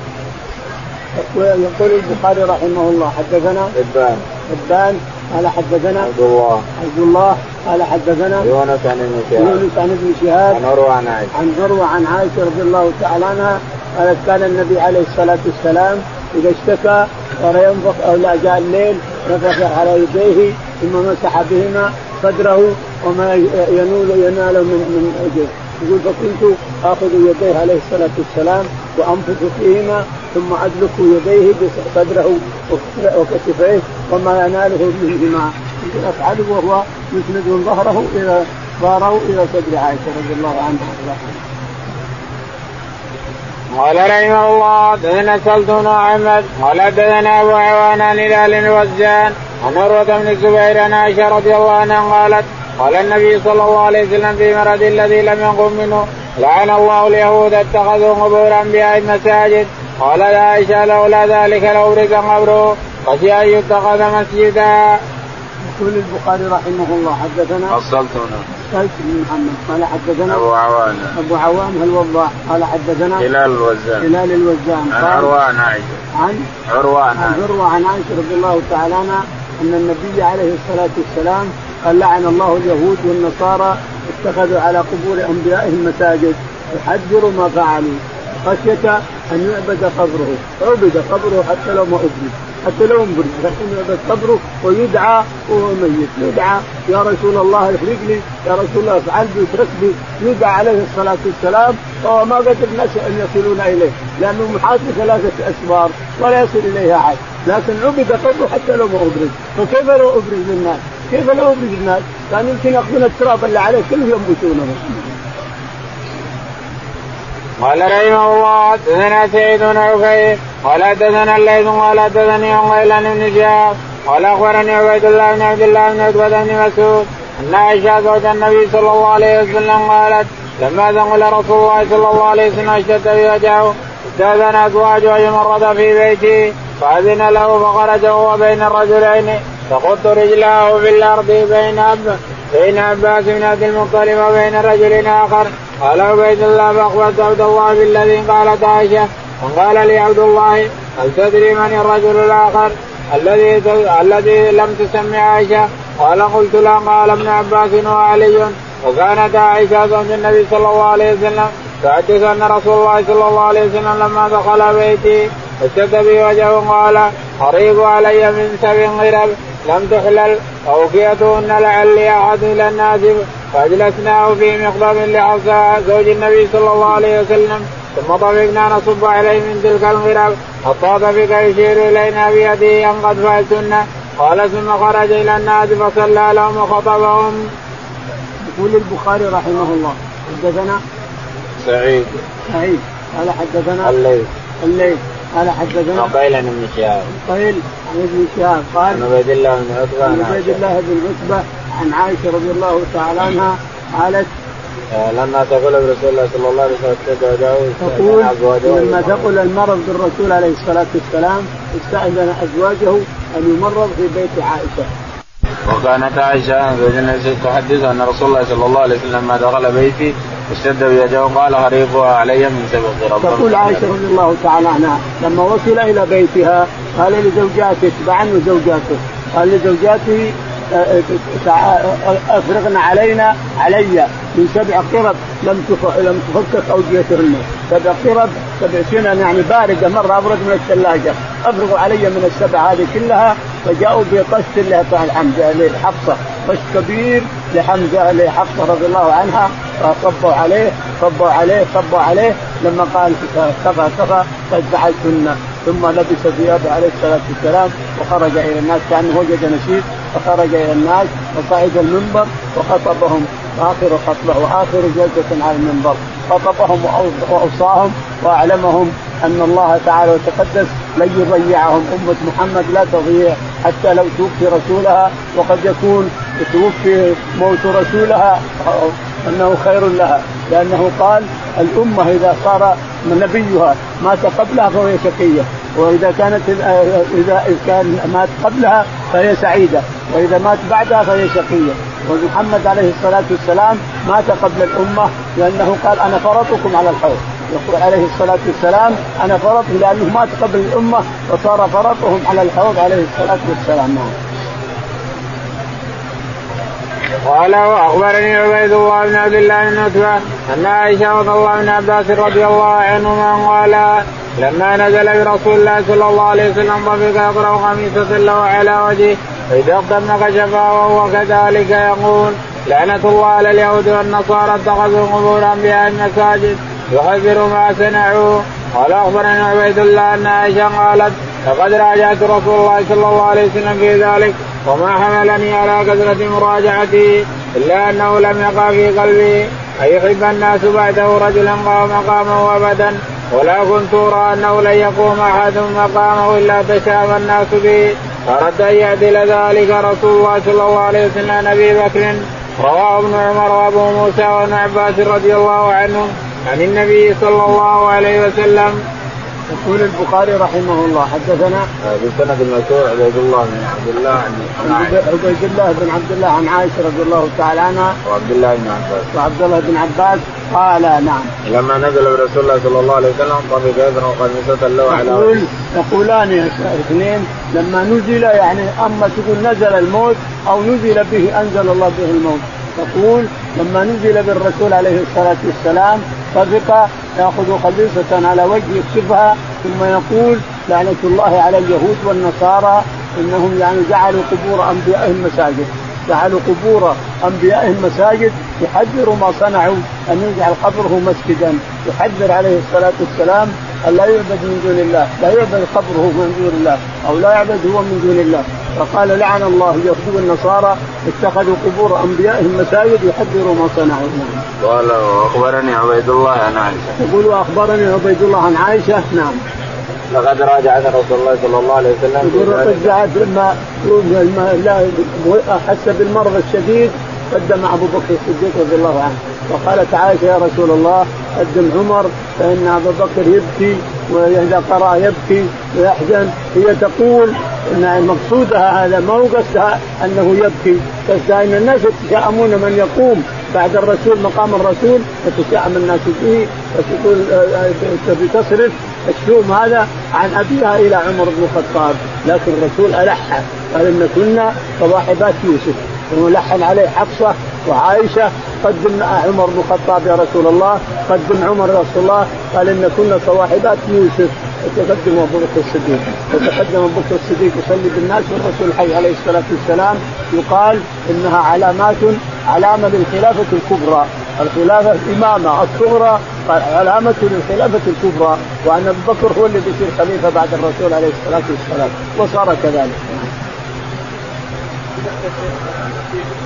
يقول البخاري رحمه الله حدثنا حبان حبان قال حدثنا عبد الله. عبد الله قال حدثنا يونس عن ابن شهاب. يونس عن ابن شهاب. عن عروة عن عائشة. عن عروة عن عائشة رضي الله تعالى عنها قالت كان النبي عليه الصلاة والسلام إذا اشتكى صار ينفخ أو لا جاء الليل نفخ على يديه ثم مسح بهما صدره وما ينول ينال من من أجله. يقول فكنت اخذ يديه عليه الصلاة والسلام وانفخ فيهما ثم ادلك يديه بصدره وكتفيه وما يناله منهما. يمكن افعله وهو يسند ظهره إلى ظهره إلى صدر عائشة رضي الله عنها. قال رحمه الله حدثنا سلط بن أحمد قال حدثنا أبو عوان عن هلال الوزان عن عروة بن الزبير عن عائشة رضي الله عنها قالت قال النبي صلى الله عليه وسلم في مرض الذي لم يقم منه لعن الله اليهود اتخذوا قبور أنبياء مساجد قال عائشة لولا ذلك لأبرز قبره خشي أن يتخذ مسجدا. يقول البخاري رحمه الله حدثنا السلطنة سلط بن محمد قال حدثنا أبو عوان أبو عوام الوضاح قال حدثنا هلال الوزان. هلال الوزان. عن عروه عن عائشة. عن عروه عن عروة عن عائشة رضي الله تعالى عنها أن النبي عليه الصلاة والسلام قال لعن الله اليهود والنصارى اتخذوا على قبور أنبيائهم مساجد. يحذر ما فعلوا. خشية أن يعبد قبره. عبد قبره حتى لو ما ابرز حتى لو انبرز لكن قبره ويدعى وهو ميت يدعى يا رسول الله احرق لي يا رسول الله افعل بي اترك بي يدعى عليه الصلاة والسلام وهو ما قدر الناس أن يصلون إليه لأنه محاط بثلاثة اسوار ولا يصل اليه احد لكن عبد قبره حتى لو ما أبرز. فكيف لو أبرز للناس؟ كيف لو أبرز الناس؟ كان يمكن يأخذون التراب اللي عليه كله ينبتونه قال رحمه الله حدثنا سعيد بن عفير قال حدثنا الليث قال حدثني عن غيلان بن شهاب قال أخبرني عبيد الله بن عبد الله بن عتبة بن مسعود أن عائشة زوج النبي صلى الله عليه وسلم قالت لما ثقل رسول الله صلى الله عليه وسلم اشتد في وجهه استأذن أزواجه يمرض في بيته فأذن له فخرج وهو بين الرجلين فقلت رجلاه في الأرض بين بين عباس بن عبد المطلب وبين رجل آخر قال عبيد الله فاخبرت عبد الله بالذي قالت عائشة وقال لي عبد الله هل تدري من الرجل الآخر الذي الذي لم تسمي عائشة؟ قال قلت لا قال ابن عباس وعلي وكانت عائشة زوج النبي صلى الله عليه وسلم تحدث أن رسول الله صلى الله عليه وسلم لما دخل بيتي اشتد بي وجهه قال قريب علي من سبع غرب لم تحلل اوفيتهن لعلي أحد إلى الناس فأجلسناه في مقدم لحفصة زوج النبي صلى الله عليه وسلم ثم طفقنا نصب عليه من تلك الغرب حتى طفق يشير إلينا بيده ان قد فعلتن؟ قال ثم خرج إلى الناس فصلى لهم وخطبهم. يقول البخاري رحمه الله حدثنا سعيد. سعيد. قال حدثنا الليل. الليل. قال حدثنا قيل عن ابن شهاب. قيل عن ابن شهاب قال عن عبيد الله بن عتبة عن عبيد الله بن عتبة عن عائشة رضي الله تعالى عنها قالت آه، لما تقول برسول الله صلى الله عليه وسلم تقول لما تقول المرض بالرسول عليه الصلاة والسلام استأذن أزواجه أن يمرض في بيت عائشة. وكانت عائشة تحدث أن رسول الله صلى الله عليه وسلم لما دخل بيتي اشتد بيده وقال هريبها علي من سبب رب تقول عائشة رضي الله تعالى عنها لما وصل إلى بيتها قال لزوجاته اتبع زوجاته. قال لزوجاته افرغن علينا علي من سبع قرب لم لم تفكك اوديتهن سبع قرب سبع سنن يعني بارده مرة ابرد من الثلاجة. أفرغوا علي من السبع هذه كلها فجاءوا بقش حمزه لحفصه قش كبير لحمزة لحفصه رضي الله عنها. فصبوا عليه صبوا عليه صبوا عليه. لما قال كفى كفى قد فعلتن ثم لبس ثيابه عليه الصلاة والسلام وخرج إلى الناس كأنه وجد نشيد فخرج إلى الناس وصعد المنبر وخطبهم. اخر خطبة وآخر جلسة على المنبر. خطبهم وأوصاهم وأعلمهم أن الله تعالى وتقدس لن يضيعهم. أمة محمد لا تضيع حتى لو توفي رسولها. وقد يكون توفي موت رسولها انه خير لها. لأنه قال الأمة إذا صار نبيها مات قبلها فهي شقية. وإذا كانت اذا كان مات قبلها فهي سعيدة وإذا مات بعدها فهي شقية ومحمد عليه الصلاة والسلام مات قبل الأمة لأنه قال أنا فرطكم على الحوض يقول عليه الصلاة والسلام أنا فرطه لأنه مات قبل الأمة وصار فرطهم على الحوض عليه الصلاة والسلام. قال وأخبرني عبيد الله بن عبد الله بن عتبة أن عائشة رضي الله بن عباس رضي الله عنهما قال لما نزل برسول الله صلى الله عليه وسلم طفق يقرأ خميسه له على وجهه فإذا اقتم كشفها وهو كذلك يقول لعنة الله على اليهود والنصارى اتخذوا قبور أنبياء المساجد يخبر ما صنعوا. قال أخبرني عبيد الله أن عائشة قالت لقد راجعت رسول الله صلى الله عليه وسلم في ذلك وما حملني على كثرة مراجعته إلا أنه لم يقع في قلبي. أن يحب الناس بعده رجلا قام مقامه أبدا ولا كنت أرى أنه لن يقوم أحد مقامه إلا تشاف الناس به. فأردت أن يعدل ذلك رسول الله صلى الله عليه وسلم أبي بكر. رواه ابن عمر وأبو موسى وابن عباس رضي الله عنهم عن النبي صلى الله عليه وسلم. يقول البخاري رحمه الله حدثنا بسند المشهور عبيد الله بن عبد الله عن عبيد الله بن عبد الله عن عائشة رضي الله تعالى عنها. وعبد الله بن عباس. وعبد الله بن عباس قال نعم. لما نزل برسول الله صلى الله عليه وسلم طبق يدنا وقميصة له على يقول يقولان اثنين لما نزل يعني أما تقول نزل الموت أو نزل به أنزل الله به الموت. تقول لما نزل بالرسول عليه الصلاة والسلام طبق ياخذ خليصه على وجه يكشفها ثم يقول لعنة الله على اليهود والنصارى إنهم يعني جعلوا قبور أنبيائهم مساجد. جعلوا قبور أنبيائهم مساجد يحذر ما صنعوا أن يجعل قبره مسجدا. يحذر عليه الصلاة والسلام لا يعبد من دون الله، لا يعبد قبره من دون الله أو لا يعبد هو من دون الله، فقال لعن الله اليهود والنصارى اتخذوا قبور أنبيائهم مساجد يحذروا ما صنعوا. قال وأخبرني عبيد الله عن عائشة. يقول وأخبرني عبيد الله عن عائشة نعم. لقد راجعت رسول الله صلى الله عليه وسلم يقول رجعت لما لا بالمرض الشديد قدم أبو بكر الصديق رضي الله عنه. وقالت عائشه يا رسول الله قدم عمر فإن أبا بكر يبكي وإذا قرأ يبكي ويحزن هي تقول إن مقصودها هذا ما هو قصدها أنه يبكي. قصدها ان الناس يتشائمون من يقوم بعد الرسول مقام الرسول فتشائم الناس به فتقول تبي تصرف؟ الشوم هذا عن أبيها إلى عمر بن الخطاب. لكن الرسول الح قال إن كنا صواحبات يوسف. ولحن عليه حفصة وعائشة قدم عمر بن الخطاب يا رسول الله قدم عمر يا رسول الله قال إن كنا صواحبات يوسف وتقدم أبو بكر الصديق وتقدم أبو بكر الصديق يصلي بالناس والرسول حي عليه الصلاة والسلام يقال إنها علامات علامة للخلافة الكبرى. الخلافة الإمامة الصغرى علامة للخلافة الكبرى وأن أبو بكر هو الذي يصير خليفه بعد الرسول عليه الصلاة والسلام وصار كذلك.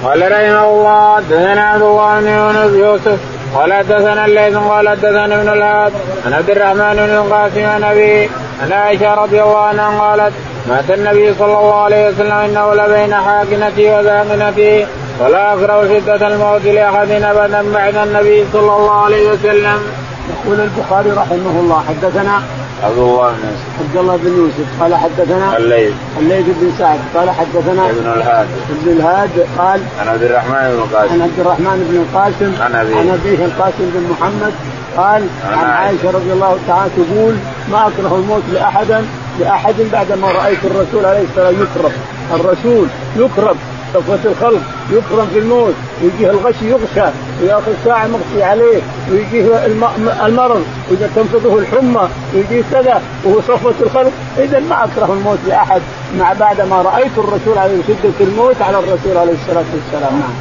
قال رحمه الله حدثنا عبد الله بن يونس يوسف قال حدثنا الليث قال حدثنا ابن الهاد عن عبد الرحمن بن القاسم عن أبي عن عائشة رضي الله عنها قالت مات النبي صلى الله عليه وسلم إنه لبين حاكنتي وذاقنتي ولا اكره شدة الموت لأحد ابدا بعد النبي صلى الله عليه وسلم. يقول البخاري رحمه الله حدثنا عبد الله بن يوسف. عبد الله بن يوسف. قال حدثنا الليث. الليث بن سعد. قال حدثنا ابن الهاد. ابن الهاد قال عن عبد الرحمن بن القاسم عن عبد الرحمن بن القاسم عن أبيه. عن أبيه القاسم بن محمد. قال عن عائشة. رضي الله تعالى تقول ما أكره الموت لاحد لأحد بعد ما رأيت الرسول عليه الصلاة والسلام يكرم الرسول يكرم صفوة الخلق يكرم في الموت ويجيه الغشي يغشى ويأخذ ساعة مغشي عليه ويجيه المرض وإذا تنفضه الحمى ويجيه كذا وهو صفوة الخلق إذا ما أكره الموت لأحد مع بعد ما رأيت الرسول عليه شدة الموت على الرسول عليه الصلاة والسلام نعم.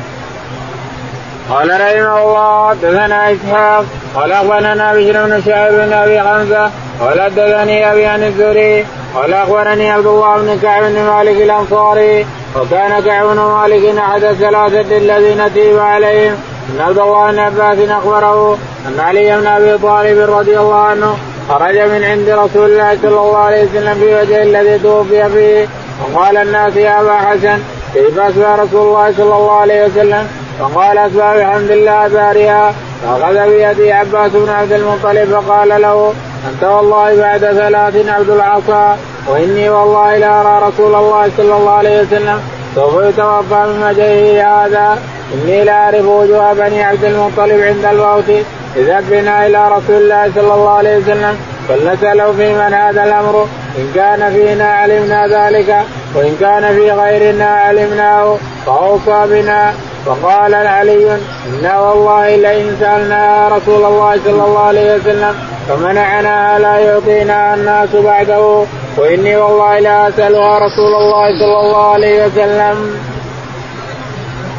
قال رحمه الله حدثنا إسحاق قال أخبرنا بشر بن شعيب بن أبي حمزة قال حدثني أبي عن الزهري قال أخبرني عبد الله بن كعب بن مالك الأنصاري وكان كعب بن مالك أحد الثلاثة الذين تيب عليهم. ان عبد الله بن عباس أخبره أن علي بن أبي طالب رضي الله عنه خرج من عند رسول الله صلى الله عليه وسلم في وجه الذي توفي فيه. وقال الناس يا أبا حسن كيف اسوى رسول الله صلى الله عليه وسلم؟ فقال اسوى بحمد الله بارها فأخذ بيدي عباس بن عبد المطلب فقال له أنت والله بعد ثلاث عبد العصا. وإني والله لا أرى رسول الله صلى الله عليه وسلم سوف يتوفى من وجهه هذا. إني لا أعرف وجوه بني عبد المطلب عند الموت. اذا بنا إلى رسول الله صلى الله عليه وسلم فلنساله في من هذا الأمر. إن كان فينا علمنا ذلك وإن كان في غيرنا علمناه فأوصى بنا. فقال علي إنا والله لئن سألنا رسول الله صلى الله عليه وسلم فمنعنا لا يعطينا الناس بعده وإني والله لا أسألها رسول الله صلى الله عليه وسلم.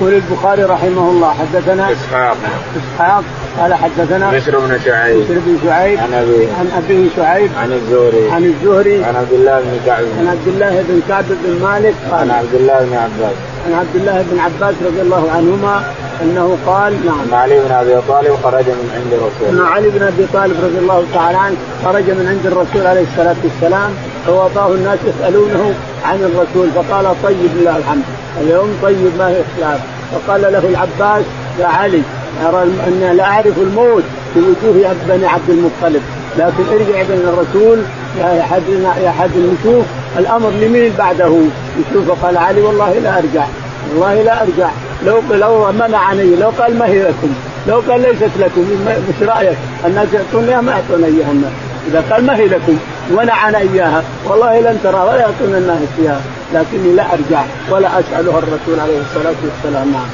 يقول البخاري رحمه الله حدثنا إسحاق. إسحاق قال حدثنا بشر بن شعيب. بشر بن شعيب عن ابي عن أبيه شعيب عن الزهري. عن الزهري. عن عبد الله بن كعب. عن عبد الله بن كعب بن مالك عن قال عبد الله بن عباس. عن عبد الله بن عباس رضي الله عنهما أنه قال نعم. ان علي بن أبي طالب خرج من عند رسول أن علي بن أبي طالب رضي الله تعالى عنه خرج من عند الرسول عليه الصلاة والسلام. فوضاه الناس يسألونه عن الرسول فقال طيب لله الحمد. اليوم طيب ما هي خلاف فقال له العباس يا علي أرى أن لا أعرف الموت في وجوه بني عبد المطلب. لكن ارجع بين الرسول يا احد يا أحد نشوف الأمر لمين بعده؟ يشوف قال علي والله لا أرجع والله لا أرجع. لو لو منعني لو قال ما هي لكم لو قال ليست لكم إيش رأيك؟ الناس يعطونها ما يعطون اياها إذا قال ما هي لكم منعنا إياها والله لن ترى ولا يعطون الناس اياها لكني لا أرجع ولا أسألها الرسول عليه الصلاة والسلام نعم.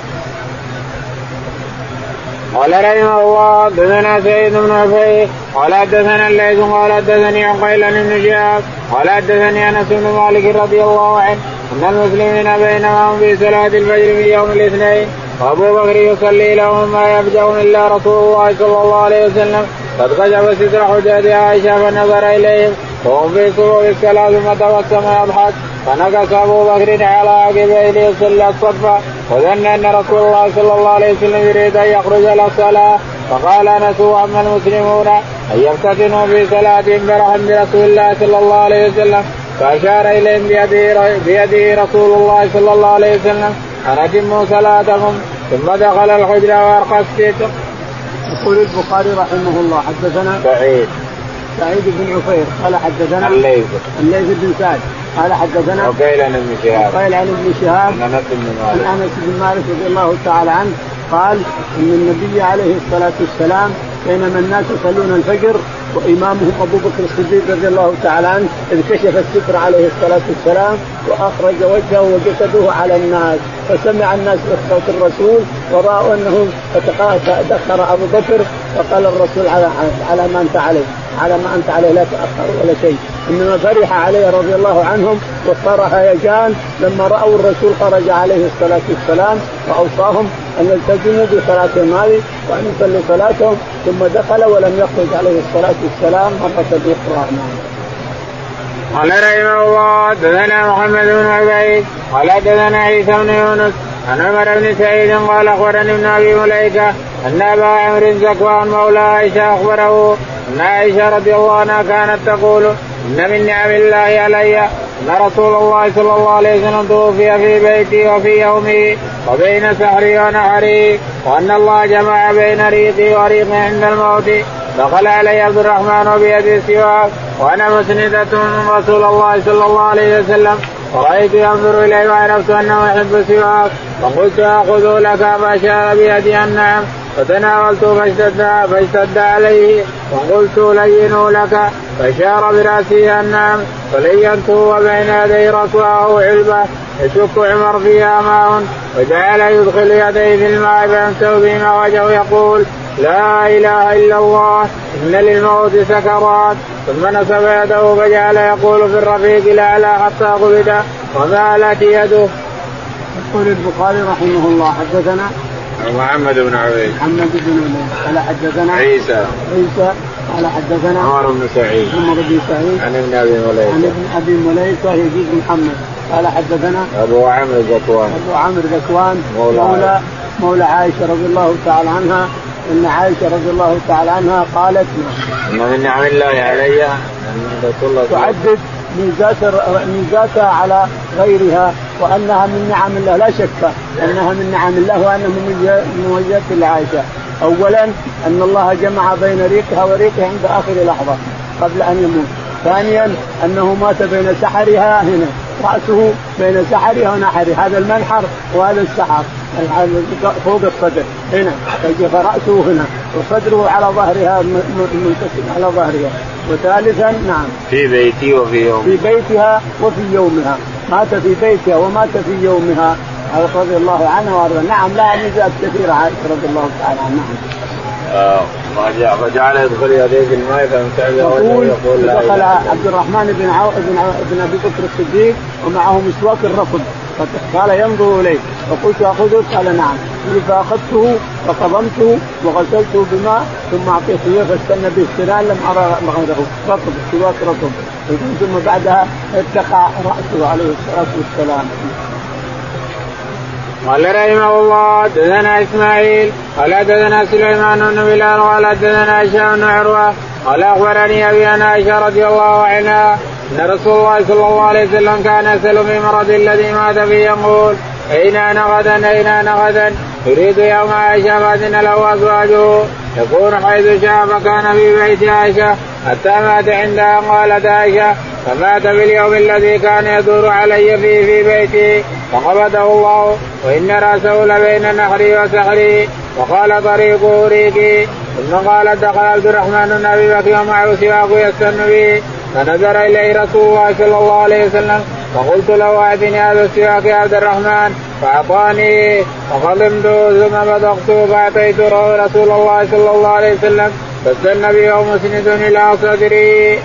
قال رحمه الله حدثنا سيد بن عفيف قال حدثنا الليث قال حدثني عقيل بن شهاب قال حدثني أنس بن مالك رضي الله عنه أن المسلمين بينما هم في صلاة الفجر في يوم الاثنين وأبو بكر يصلي لهم ما يفجأهم إلا رسول الله صلى الله عليه وسلم قد كشف ستر حجاج عائشة فنظر إليهم وهم في صفوف الصلاه ثم تبسم يضحك فنكس أبو بكر على عقبيه ليصلي الصف وظن أن رسول الله صلى الله عليه وسلم يريد أن يخرج إلى الصلاة. فقال أنس واما المسلمون أن يفتتنوا في صلاتهم برحم برسول الله صلى الله عليه وسلم. فأشار إليهم بيده رسول الله صلى الله عليه وسلم أن أتموا صلاتكم. ثم دخل الحجره وأرقى الستر. يقول البخاري رحمه الله حدثنا سعيد. سعيد بن عفير قال حدثنا الليث. الليث بن سعد قال حدثنا وقيل عن ابن شهاب. قال عن ابن شهاب عن أنس بن عن مالك أنس بن مالك رضي الله تعالى عنه قال إن النبي عليه الصلاة والسلام بينما الناس يصلون الفجر وامامهم أبو بكر الصديق رضي الله تعالى عنه إذ كشف الستر عليه الصلاة والسلام وأخرج وجهه وجسده على الناس. فسمع الناس بصوت الرسول ورأوا أنه دخر أبو بكر فقال الرسول على على ما أنت عليه. على ما أنت عليه. لا تأخر ولا شيء. إنما فرح عليه رضي الله عنهم وصار هيجان لما رأوا الرسول خرج عليه الصلاة والسلام وأوصاهم أن يلتزموا بصلاتهم هذه وأن يصلوا صلاتهم ثم دخل ولم يخرج عليه الصلاة والسلام مرة أخرى. نعم. قال رحمه الله حدثنا محمد بن عبيد قال حدثنا عيسى بن يونس عن عمر بن سعيد قال أخبرني ابن أبي مليكة أن أبا عمرو زكوان مولى عائشة أخبره أن عائشة رضي الله عنها كانت تقول إن من نعم الله علي أن رسول الله صلى الله عليه وسلم توفي في بيتي وفي يومي وبين سحري ونحري وأن الله جمع بين ريقي وريقي عند الموت دخل علي عبد الرحمن وبيده السواك وأنا مسندة من رسول الله صلى الله عليه وسلم. ورأيت ينظر إليه وعرفت أنه يحب السواك. فقلت آخذه لك فأشار بيدي. النعم فتناولته فاشتد فاشتد عليه. وقلت لينه لك. فاشار براسه النعم فلينته وبين يدي رسوله علبة. يشك عمر فيها ماء وجعل يدخل يديه في الماء فيمسح بهما وجهه. يقول لا إله إلا الله. إن للموت سكرات. ثم نصب يده فجعل يقول في الرفيق الاعلى حتى قبض. ومالت يده. يقول البخاري رحمه الله حدثنا محمد بن عبيد. محمد بن عبيد. قال حدثنا عيسى. عيسى. قال حدثنا عمر بن سعيد. عمر بن سعيد. عن ابن أبي مليكة. عن ابن أبي مليكة يزيد محمد. قال حدثنا أبو عمرو ذكوان أبو عمرو ذكوان مولى مولى, مولى عائشة رضي الله تعالى عنها. إن عائشة رضي الله تعالى عنها قالت إن من نعم الله علي أن رسول الله تعدد ميزات ميزاتها على غيرها وأنها من نعم الله. لا شك أنها من نعم الله وأنها من مميزات لعائشه اولا أن الله جمع بين ريقها وريقها عند آخر لحظة قبل أن يموت. ثانيا أنه مات بين سحرها هنا. رأسه بين سحرها ونحرها هذا المنحر وهذا السحر. فوق الصدر. هنا. فرأسه هنا. وصدره على ظهرها منتسب على ظهرها. وثالثا نعم. في بيتي وفي يوم في بيتها وفي يومها. مات في بيتها ومات في يومها. رضي الله عنها وارضاها نعم لها ميزات كثيره عائشة رضي الله تعالى عنها. نعم فجعل يدخل يديه في الماء فامتعد يقول دخل عبد الرحمن بن عو... بن, عو... بن أبي بكر الصديق ومعه مسواك الرفض. قال ينظر إليه. فقلت اخذه قال نعم. فأخذته فقضمته وغسلته بماء ثم أعطيته إياه فاستنى به سنان لم أرى غيره رطب السواك رطب ثم بعدها ارتقى رأسه عليه الصلاة والسلام. قال رحمه الله حدثنا إسماعيل قال حدثنا سليمان بن بلال قال حدثنا هشام بن عروة قال أخبرني أبي ان عائشة رضي الله عنها أن رسول الله صلى الله عليه وسلم كان يسأل في مرض الذي مات فيه يقول أين أنا غدا؟ أين أنا غدا؟ يريد يوم عائشة فأذن له أزواجه. يكون حيث شاء فكان في بيت عائشة حتى مات عندها. قالت عائشة فمات في اليوم الذي كان يدور علي فيه في بيتي فقبضه الله وإن رأسه لبين نحري وسحري وقال طريقه ريقي ثم قال دخل عبد الرحمن بن أبي بكر ومعه سواك يستن به فنظر إليه رسول الله صلى الله عليه وسلم فقلت له أعطني هذا السواك يا عبد الرحمن. فأعطاني فخضمته ثم بذقته فأعطيت رسول الله صلى الله عليه وسلم فاستن به ومسند إلى صدري.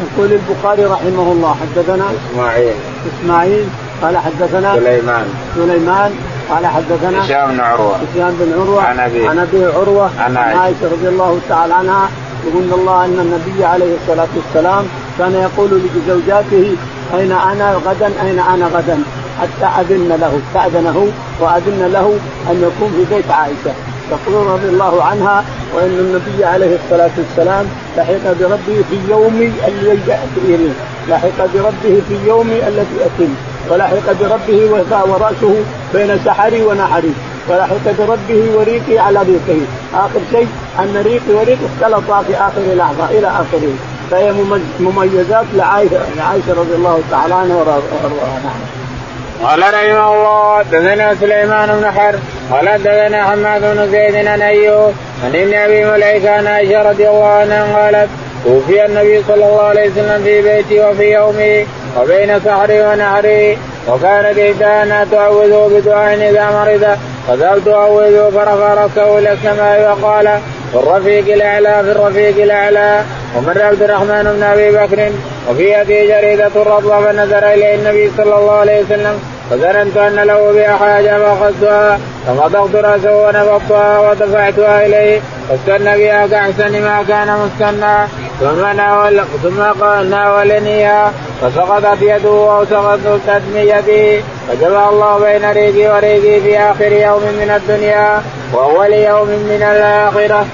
يقول البخاري رحمه الله حدثنا إسماعيل. إسماعيل قال حدثنا سليمان. سليمان قال حدثنا هشام بن عروة. هشام بن عروة عن ابي عن ابي عروة عن عائشة. رضي الله تعالى عنها يقول الله إن النبي عليه الصلاة والسلام كان يقول لزوجاته أين أنا غدا أين أنا غدا؟ حتى أذن له استأذنه وأذن له أن يكون في بيت عائشة. تقول رضي الله عنها وإن النبي عليه الصلاة والسلام لحق بربه في يوم الذي يأتي لحق بربه في يوم الذي اتم ولحق بربه ورأسه بين سحري ونحري. ولحق بربه وريقي على ريقه. آخر شيء أن ريقي وريقي اختلطا في آخر لحظة إلى آخره. فهي مميزات لعائشة لعائشة رضي الله تعالى عنها وارضاها نعم. قال رحمه الله حدثنا سليمان بن حرب قال حدثنا حماد بن زيد عن أيوب عن ابن أبي مليكة عن عائشة رضي الله عنها قالت توفي النبي صلى الله عليه وسلم في بيتي وفي يومي وبين سحري ونهري وكانت إحدانا تعوذه بدعاء إذا مرض فذهبت أعوذه فرفع رأسه إلى السماء وقال في الرفيق الأعلى في الرفيق الأعلى ومر عبد الرحمن بن أبي بكر وفي يده جريدة رطبة فنظر إليه النبي صلى الله عليه وسلم فظننت أن له بها حاجة فأخذتها فمضغت رأسه ونفضتها ودفعتها إليه فاستنى بها كأحسن ما كان مستنى ثم ناول ثم ناولنيها فسقطت يده أو سقطت من يده فجمع الله بين ريقي وريقي في آخر يوم من الدنيا وأول يوم من الآخرة.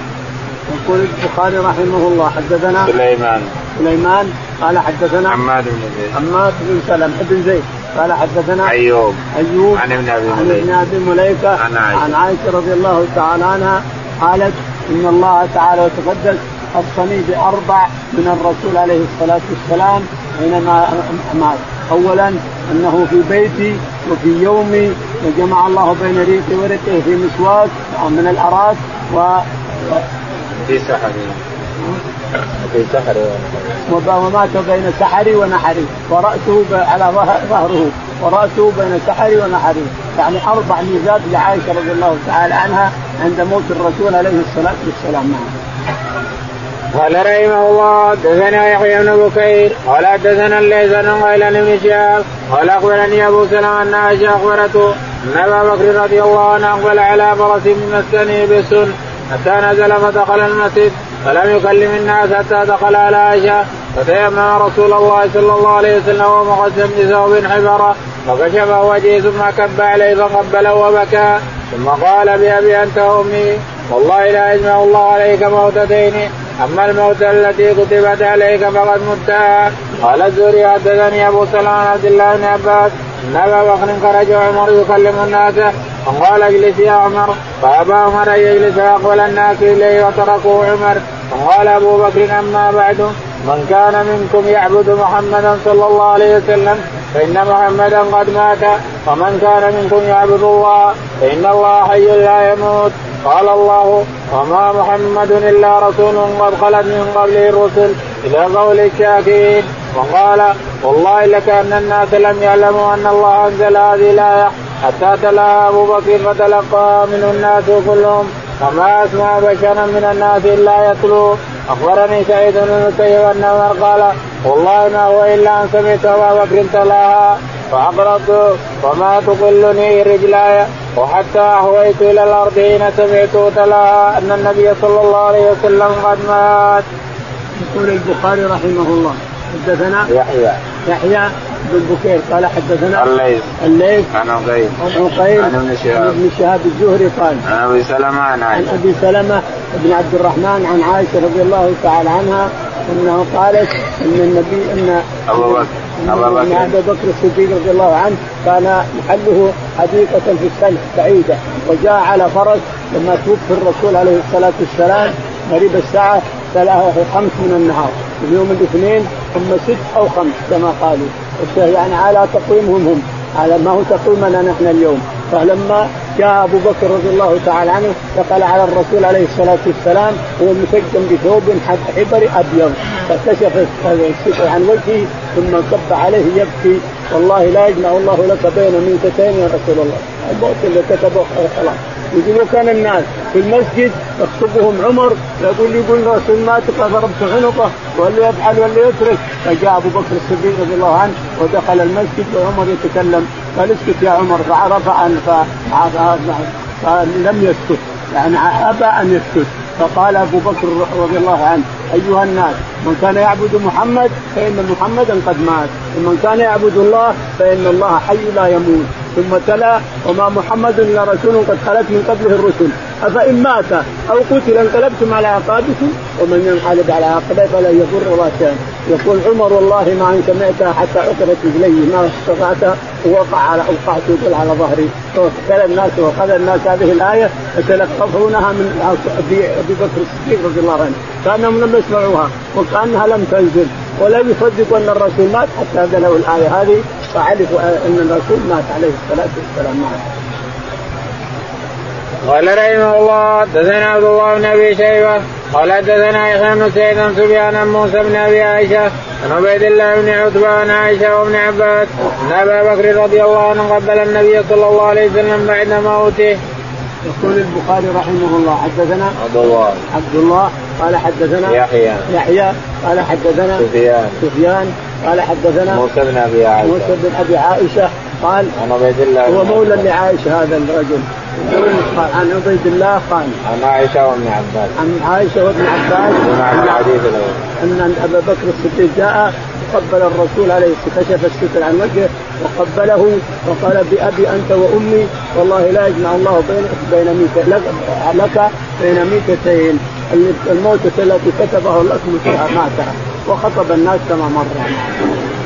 يقول البخاري رحمه الله حدثنا سليمان. سليمان قال حدثنا حماد بن زيد. حماد بن سلم بن زيد قال حدثنا أيوب. أيوب عن ابن أبي عن ابن أبي مليكه عن عائشة. عن عائشة رضي الله تعالى عنها قالت إن الله تعالى وتقدس خصني بأربع من الرسول عليه الصلاة والسلام حينما مات. اولا أنه في بيتي وفي يومي وجمع الله بين ريقي ورقه في مسواك من الاراك و في سحر. في سحر. ومات بين سحري ونحري. ورأسه على ظهره. ورأسه بين سحري ونحري. يعني أربع ميزات لعائشة رضي الله تعالى عنها عند موت الرسول عليه الصلاة والسلام. نعم. قال رحمه الله حدثنا يحيى بن بكير قال حدثنا الليث بن غيلان بن شهاب قال أخبرني أبو سلمة أن عائشة أخبرته أن أبا بكر رضي الله عنه اقبل على فرس من مسنه بسن حتى نزل فدخل المسجد فلم يكلم الناس حتى دخل على عائشة فتيمم رسول الله صلى الله عليه وسلم ومقسم بثوب حبرة فكشف وجهه ثم كب عليه فقبله وبكى ثم قال بأبي أنت وأمي والله لا يجمع الله عليك موتتين أما الموت التي كتبت عليك فقد متها قال الزهري حدثني أبو سلمة عبد الله بن عباس ان ابا بكر خرج عمر يكلم الناس. فقال اجلس يا عمر؟ فأبى عمر أن يجلس فاقبل الناس إليه وتركوه عمر. فقال أبو بكر أما بعد؟ من كان منكم يعبد محمدا صلى الله عليه وسلم فإن محمدا قد مات. ومن كان منكم يعبد الله فإن الله حي لا يموت. قال الله وما محمد إلا رسول قد خلت من قبله الرسل إلى قول الشاكرين وقال والله لكان الناس لم يعلموا أن الله أنزل هذه الآية حتى تلاها أبو بكر فتلقاها منه الناس كلهم. وما اسمع بشرا من الناس إلا يتلو. أخبرني سعيد بن المسيب ان عمر قال والله ما هو إلا أن سمعت أبا بكر تلاها. فاقرضت وما تقلني رجلاي وحتى أهويت إلى الأرض حين سمعت تلاها أن النبي صلى الله عليه وسلم قد مات. يقول البخاري رحمه الله حدثنا يحيى يحيى بن بكير قال حدثنا الليث. الليث. عن عقيل. عن عقيل. عن ابن شهاب. عن ابن شهاب الزهري قال عن أبي سلمة عن عن عائشة. أبي سلمة بن عبد الرحمن عن عائشة رضي الله تعالى عنها انه قالت إن النبي إن أبو بكر. إن بكر. ابا بكر الصديق رضي الله عنه كان محله حديقة في السلح بعيدة وجاء على فرس لما توفي الرسول عليه الصلاة والسلام قريب الساعة ثلاثة خمس من النهار من يوم الاثنين ثم ست أو خمس كما قالوا. يعني على تقويمهم هم على ما هو تقويمنا نحن اليوم. فلما جاء أبو بكر رضي الله تعالى عنه دخل على الرسول عليه الصلاة والسلام وهو مسجم بثوب حبري أبيض. فكشف عن وجهه ثم كب عليه يبكي. والله لا يجمع الله لك بين ميتتين يا رسول الله. الموت اللي كتبه خلاص يقولوا كان الناس في المسجد يخطبهم عمر يقول يقول الرسول مات فضربت عنقه واللي يفعل واللي يترك. فجاء أبو بكر الصديق رضي الله عنه ودخل المسجد وعمر يتكلم. قال اسكت يا عمر. فعرف ان فلم يسكت. يعني أبى أن يسكت. فقال أبو بكر رضي الله عنه أيها الناس من كان يعبد محمد فإن محمدا قد مات ومن كان يعبد الله فإن الله حي لا يموت. ثم تلا وما محمد إلا رسول قد خلت من قبله الرسل. أفإن مات أو قتل انقلبتم على عقابكم؟ ومن ينقلب على عقبه فلن يضر الله شيئا. يقول عمر والله ما إن سمعتها حتى عثرت رجلي ما استطعت وقع على اوقعت يقول على ظهري. فقال الناس وأخذ الناس هذه الآية يتلقفونها من ابي بكر الصديق رضي الله عنه. كانهم لم يسمعوها وكأنها لم تنزل. ولا يصدقوا أن الرسول مات حتى نزلوا الآية هذه فعرفوا أن الرسول مات عليه الصلاة والسلام. معه. قال رحمه الله حدثنا عبد الله بن أبي شيبة قال حدثنا يحيى بن سعيد بن سفيان عن موسى بن أبي عائشة عن عبيد الله بن عتبة عن عائشة وابن عباس ان ابا بكر رضي الله عنه قبل النبي صلى الله عليه وسلم بعد موته. يقول البخاري رحمه الله حدثنا عبد الله. عبد الله قال حدثنا يحيى. يحيى قال حدثنا سفيان. سفيان قال حدثنا موسى بن أبي عائشة. موسى بن أبي عائشة قال عن عبيد الله هو مولى لعائشه هذا الرجل. قال عن عبيد الله قال عن عائشة وابن عباس. عن عائشة وابن عباس. الأول. أن أبا بكر الصديق جاء وقبل الرسول عليه كشف الستر عن وجهه وقبله وقال بأبي أنت وأمي والله لا يجمع الله بين بين ميت لك, لك بين ميتتين. الموتة التي كتبه لك ماتها وخطب الناس كما مر.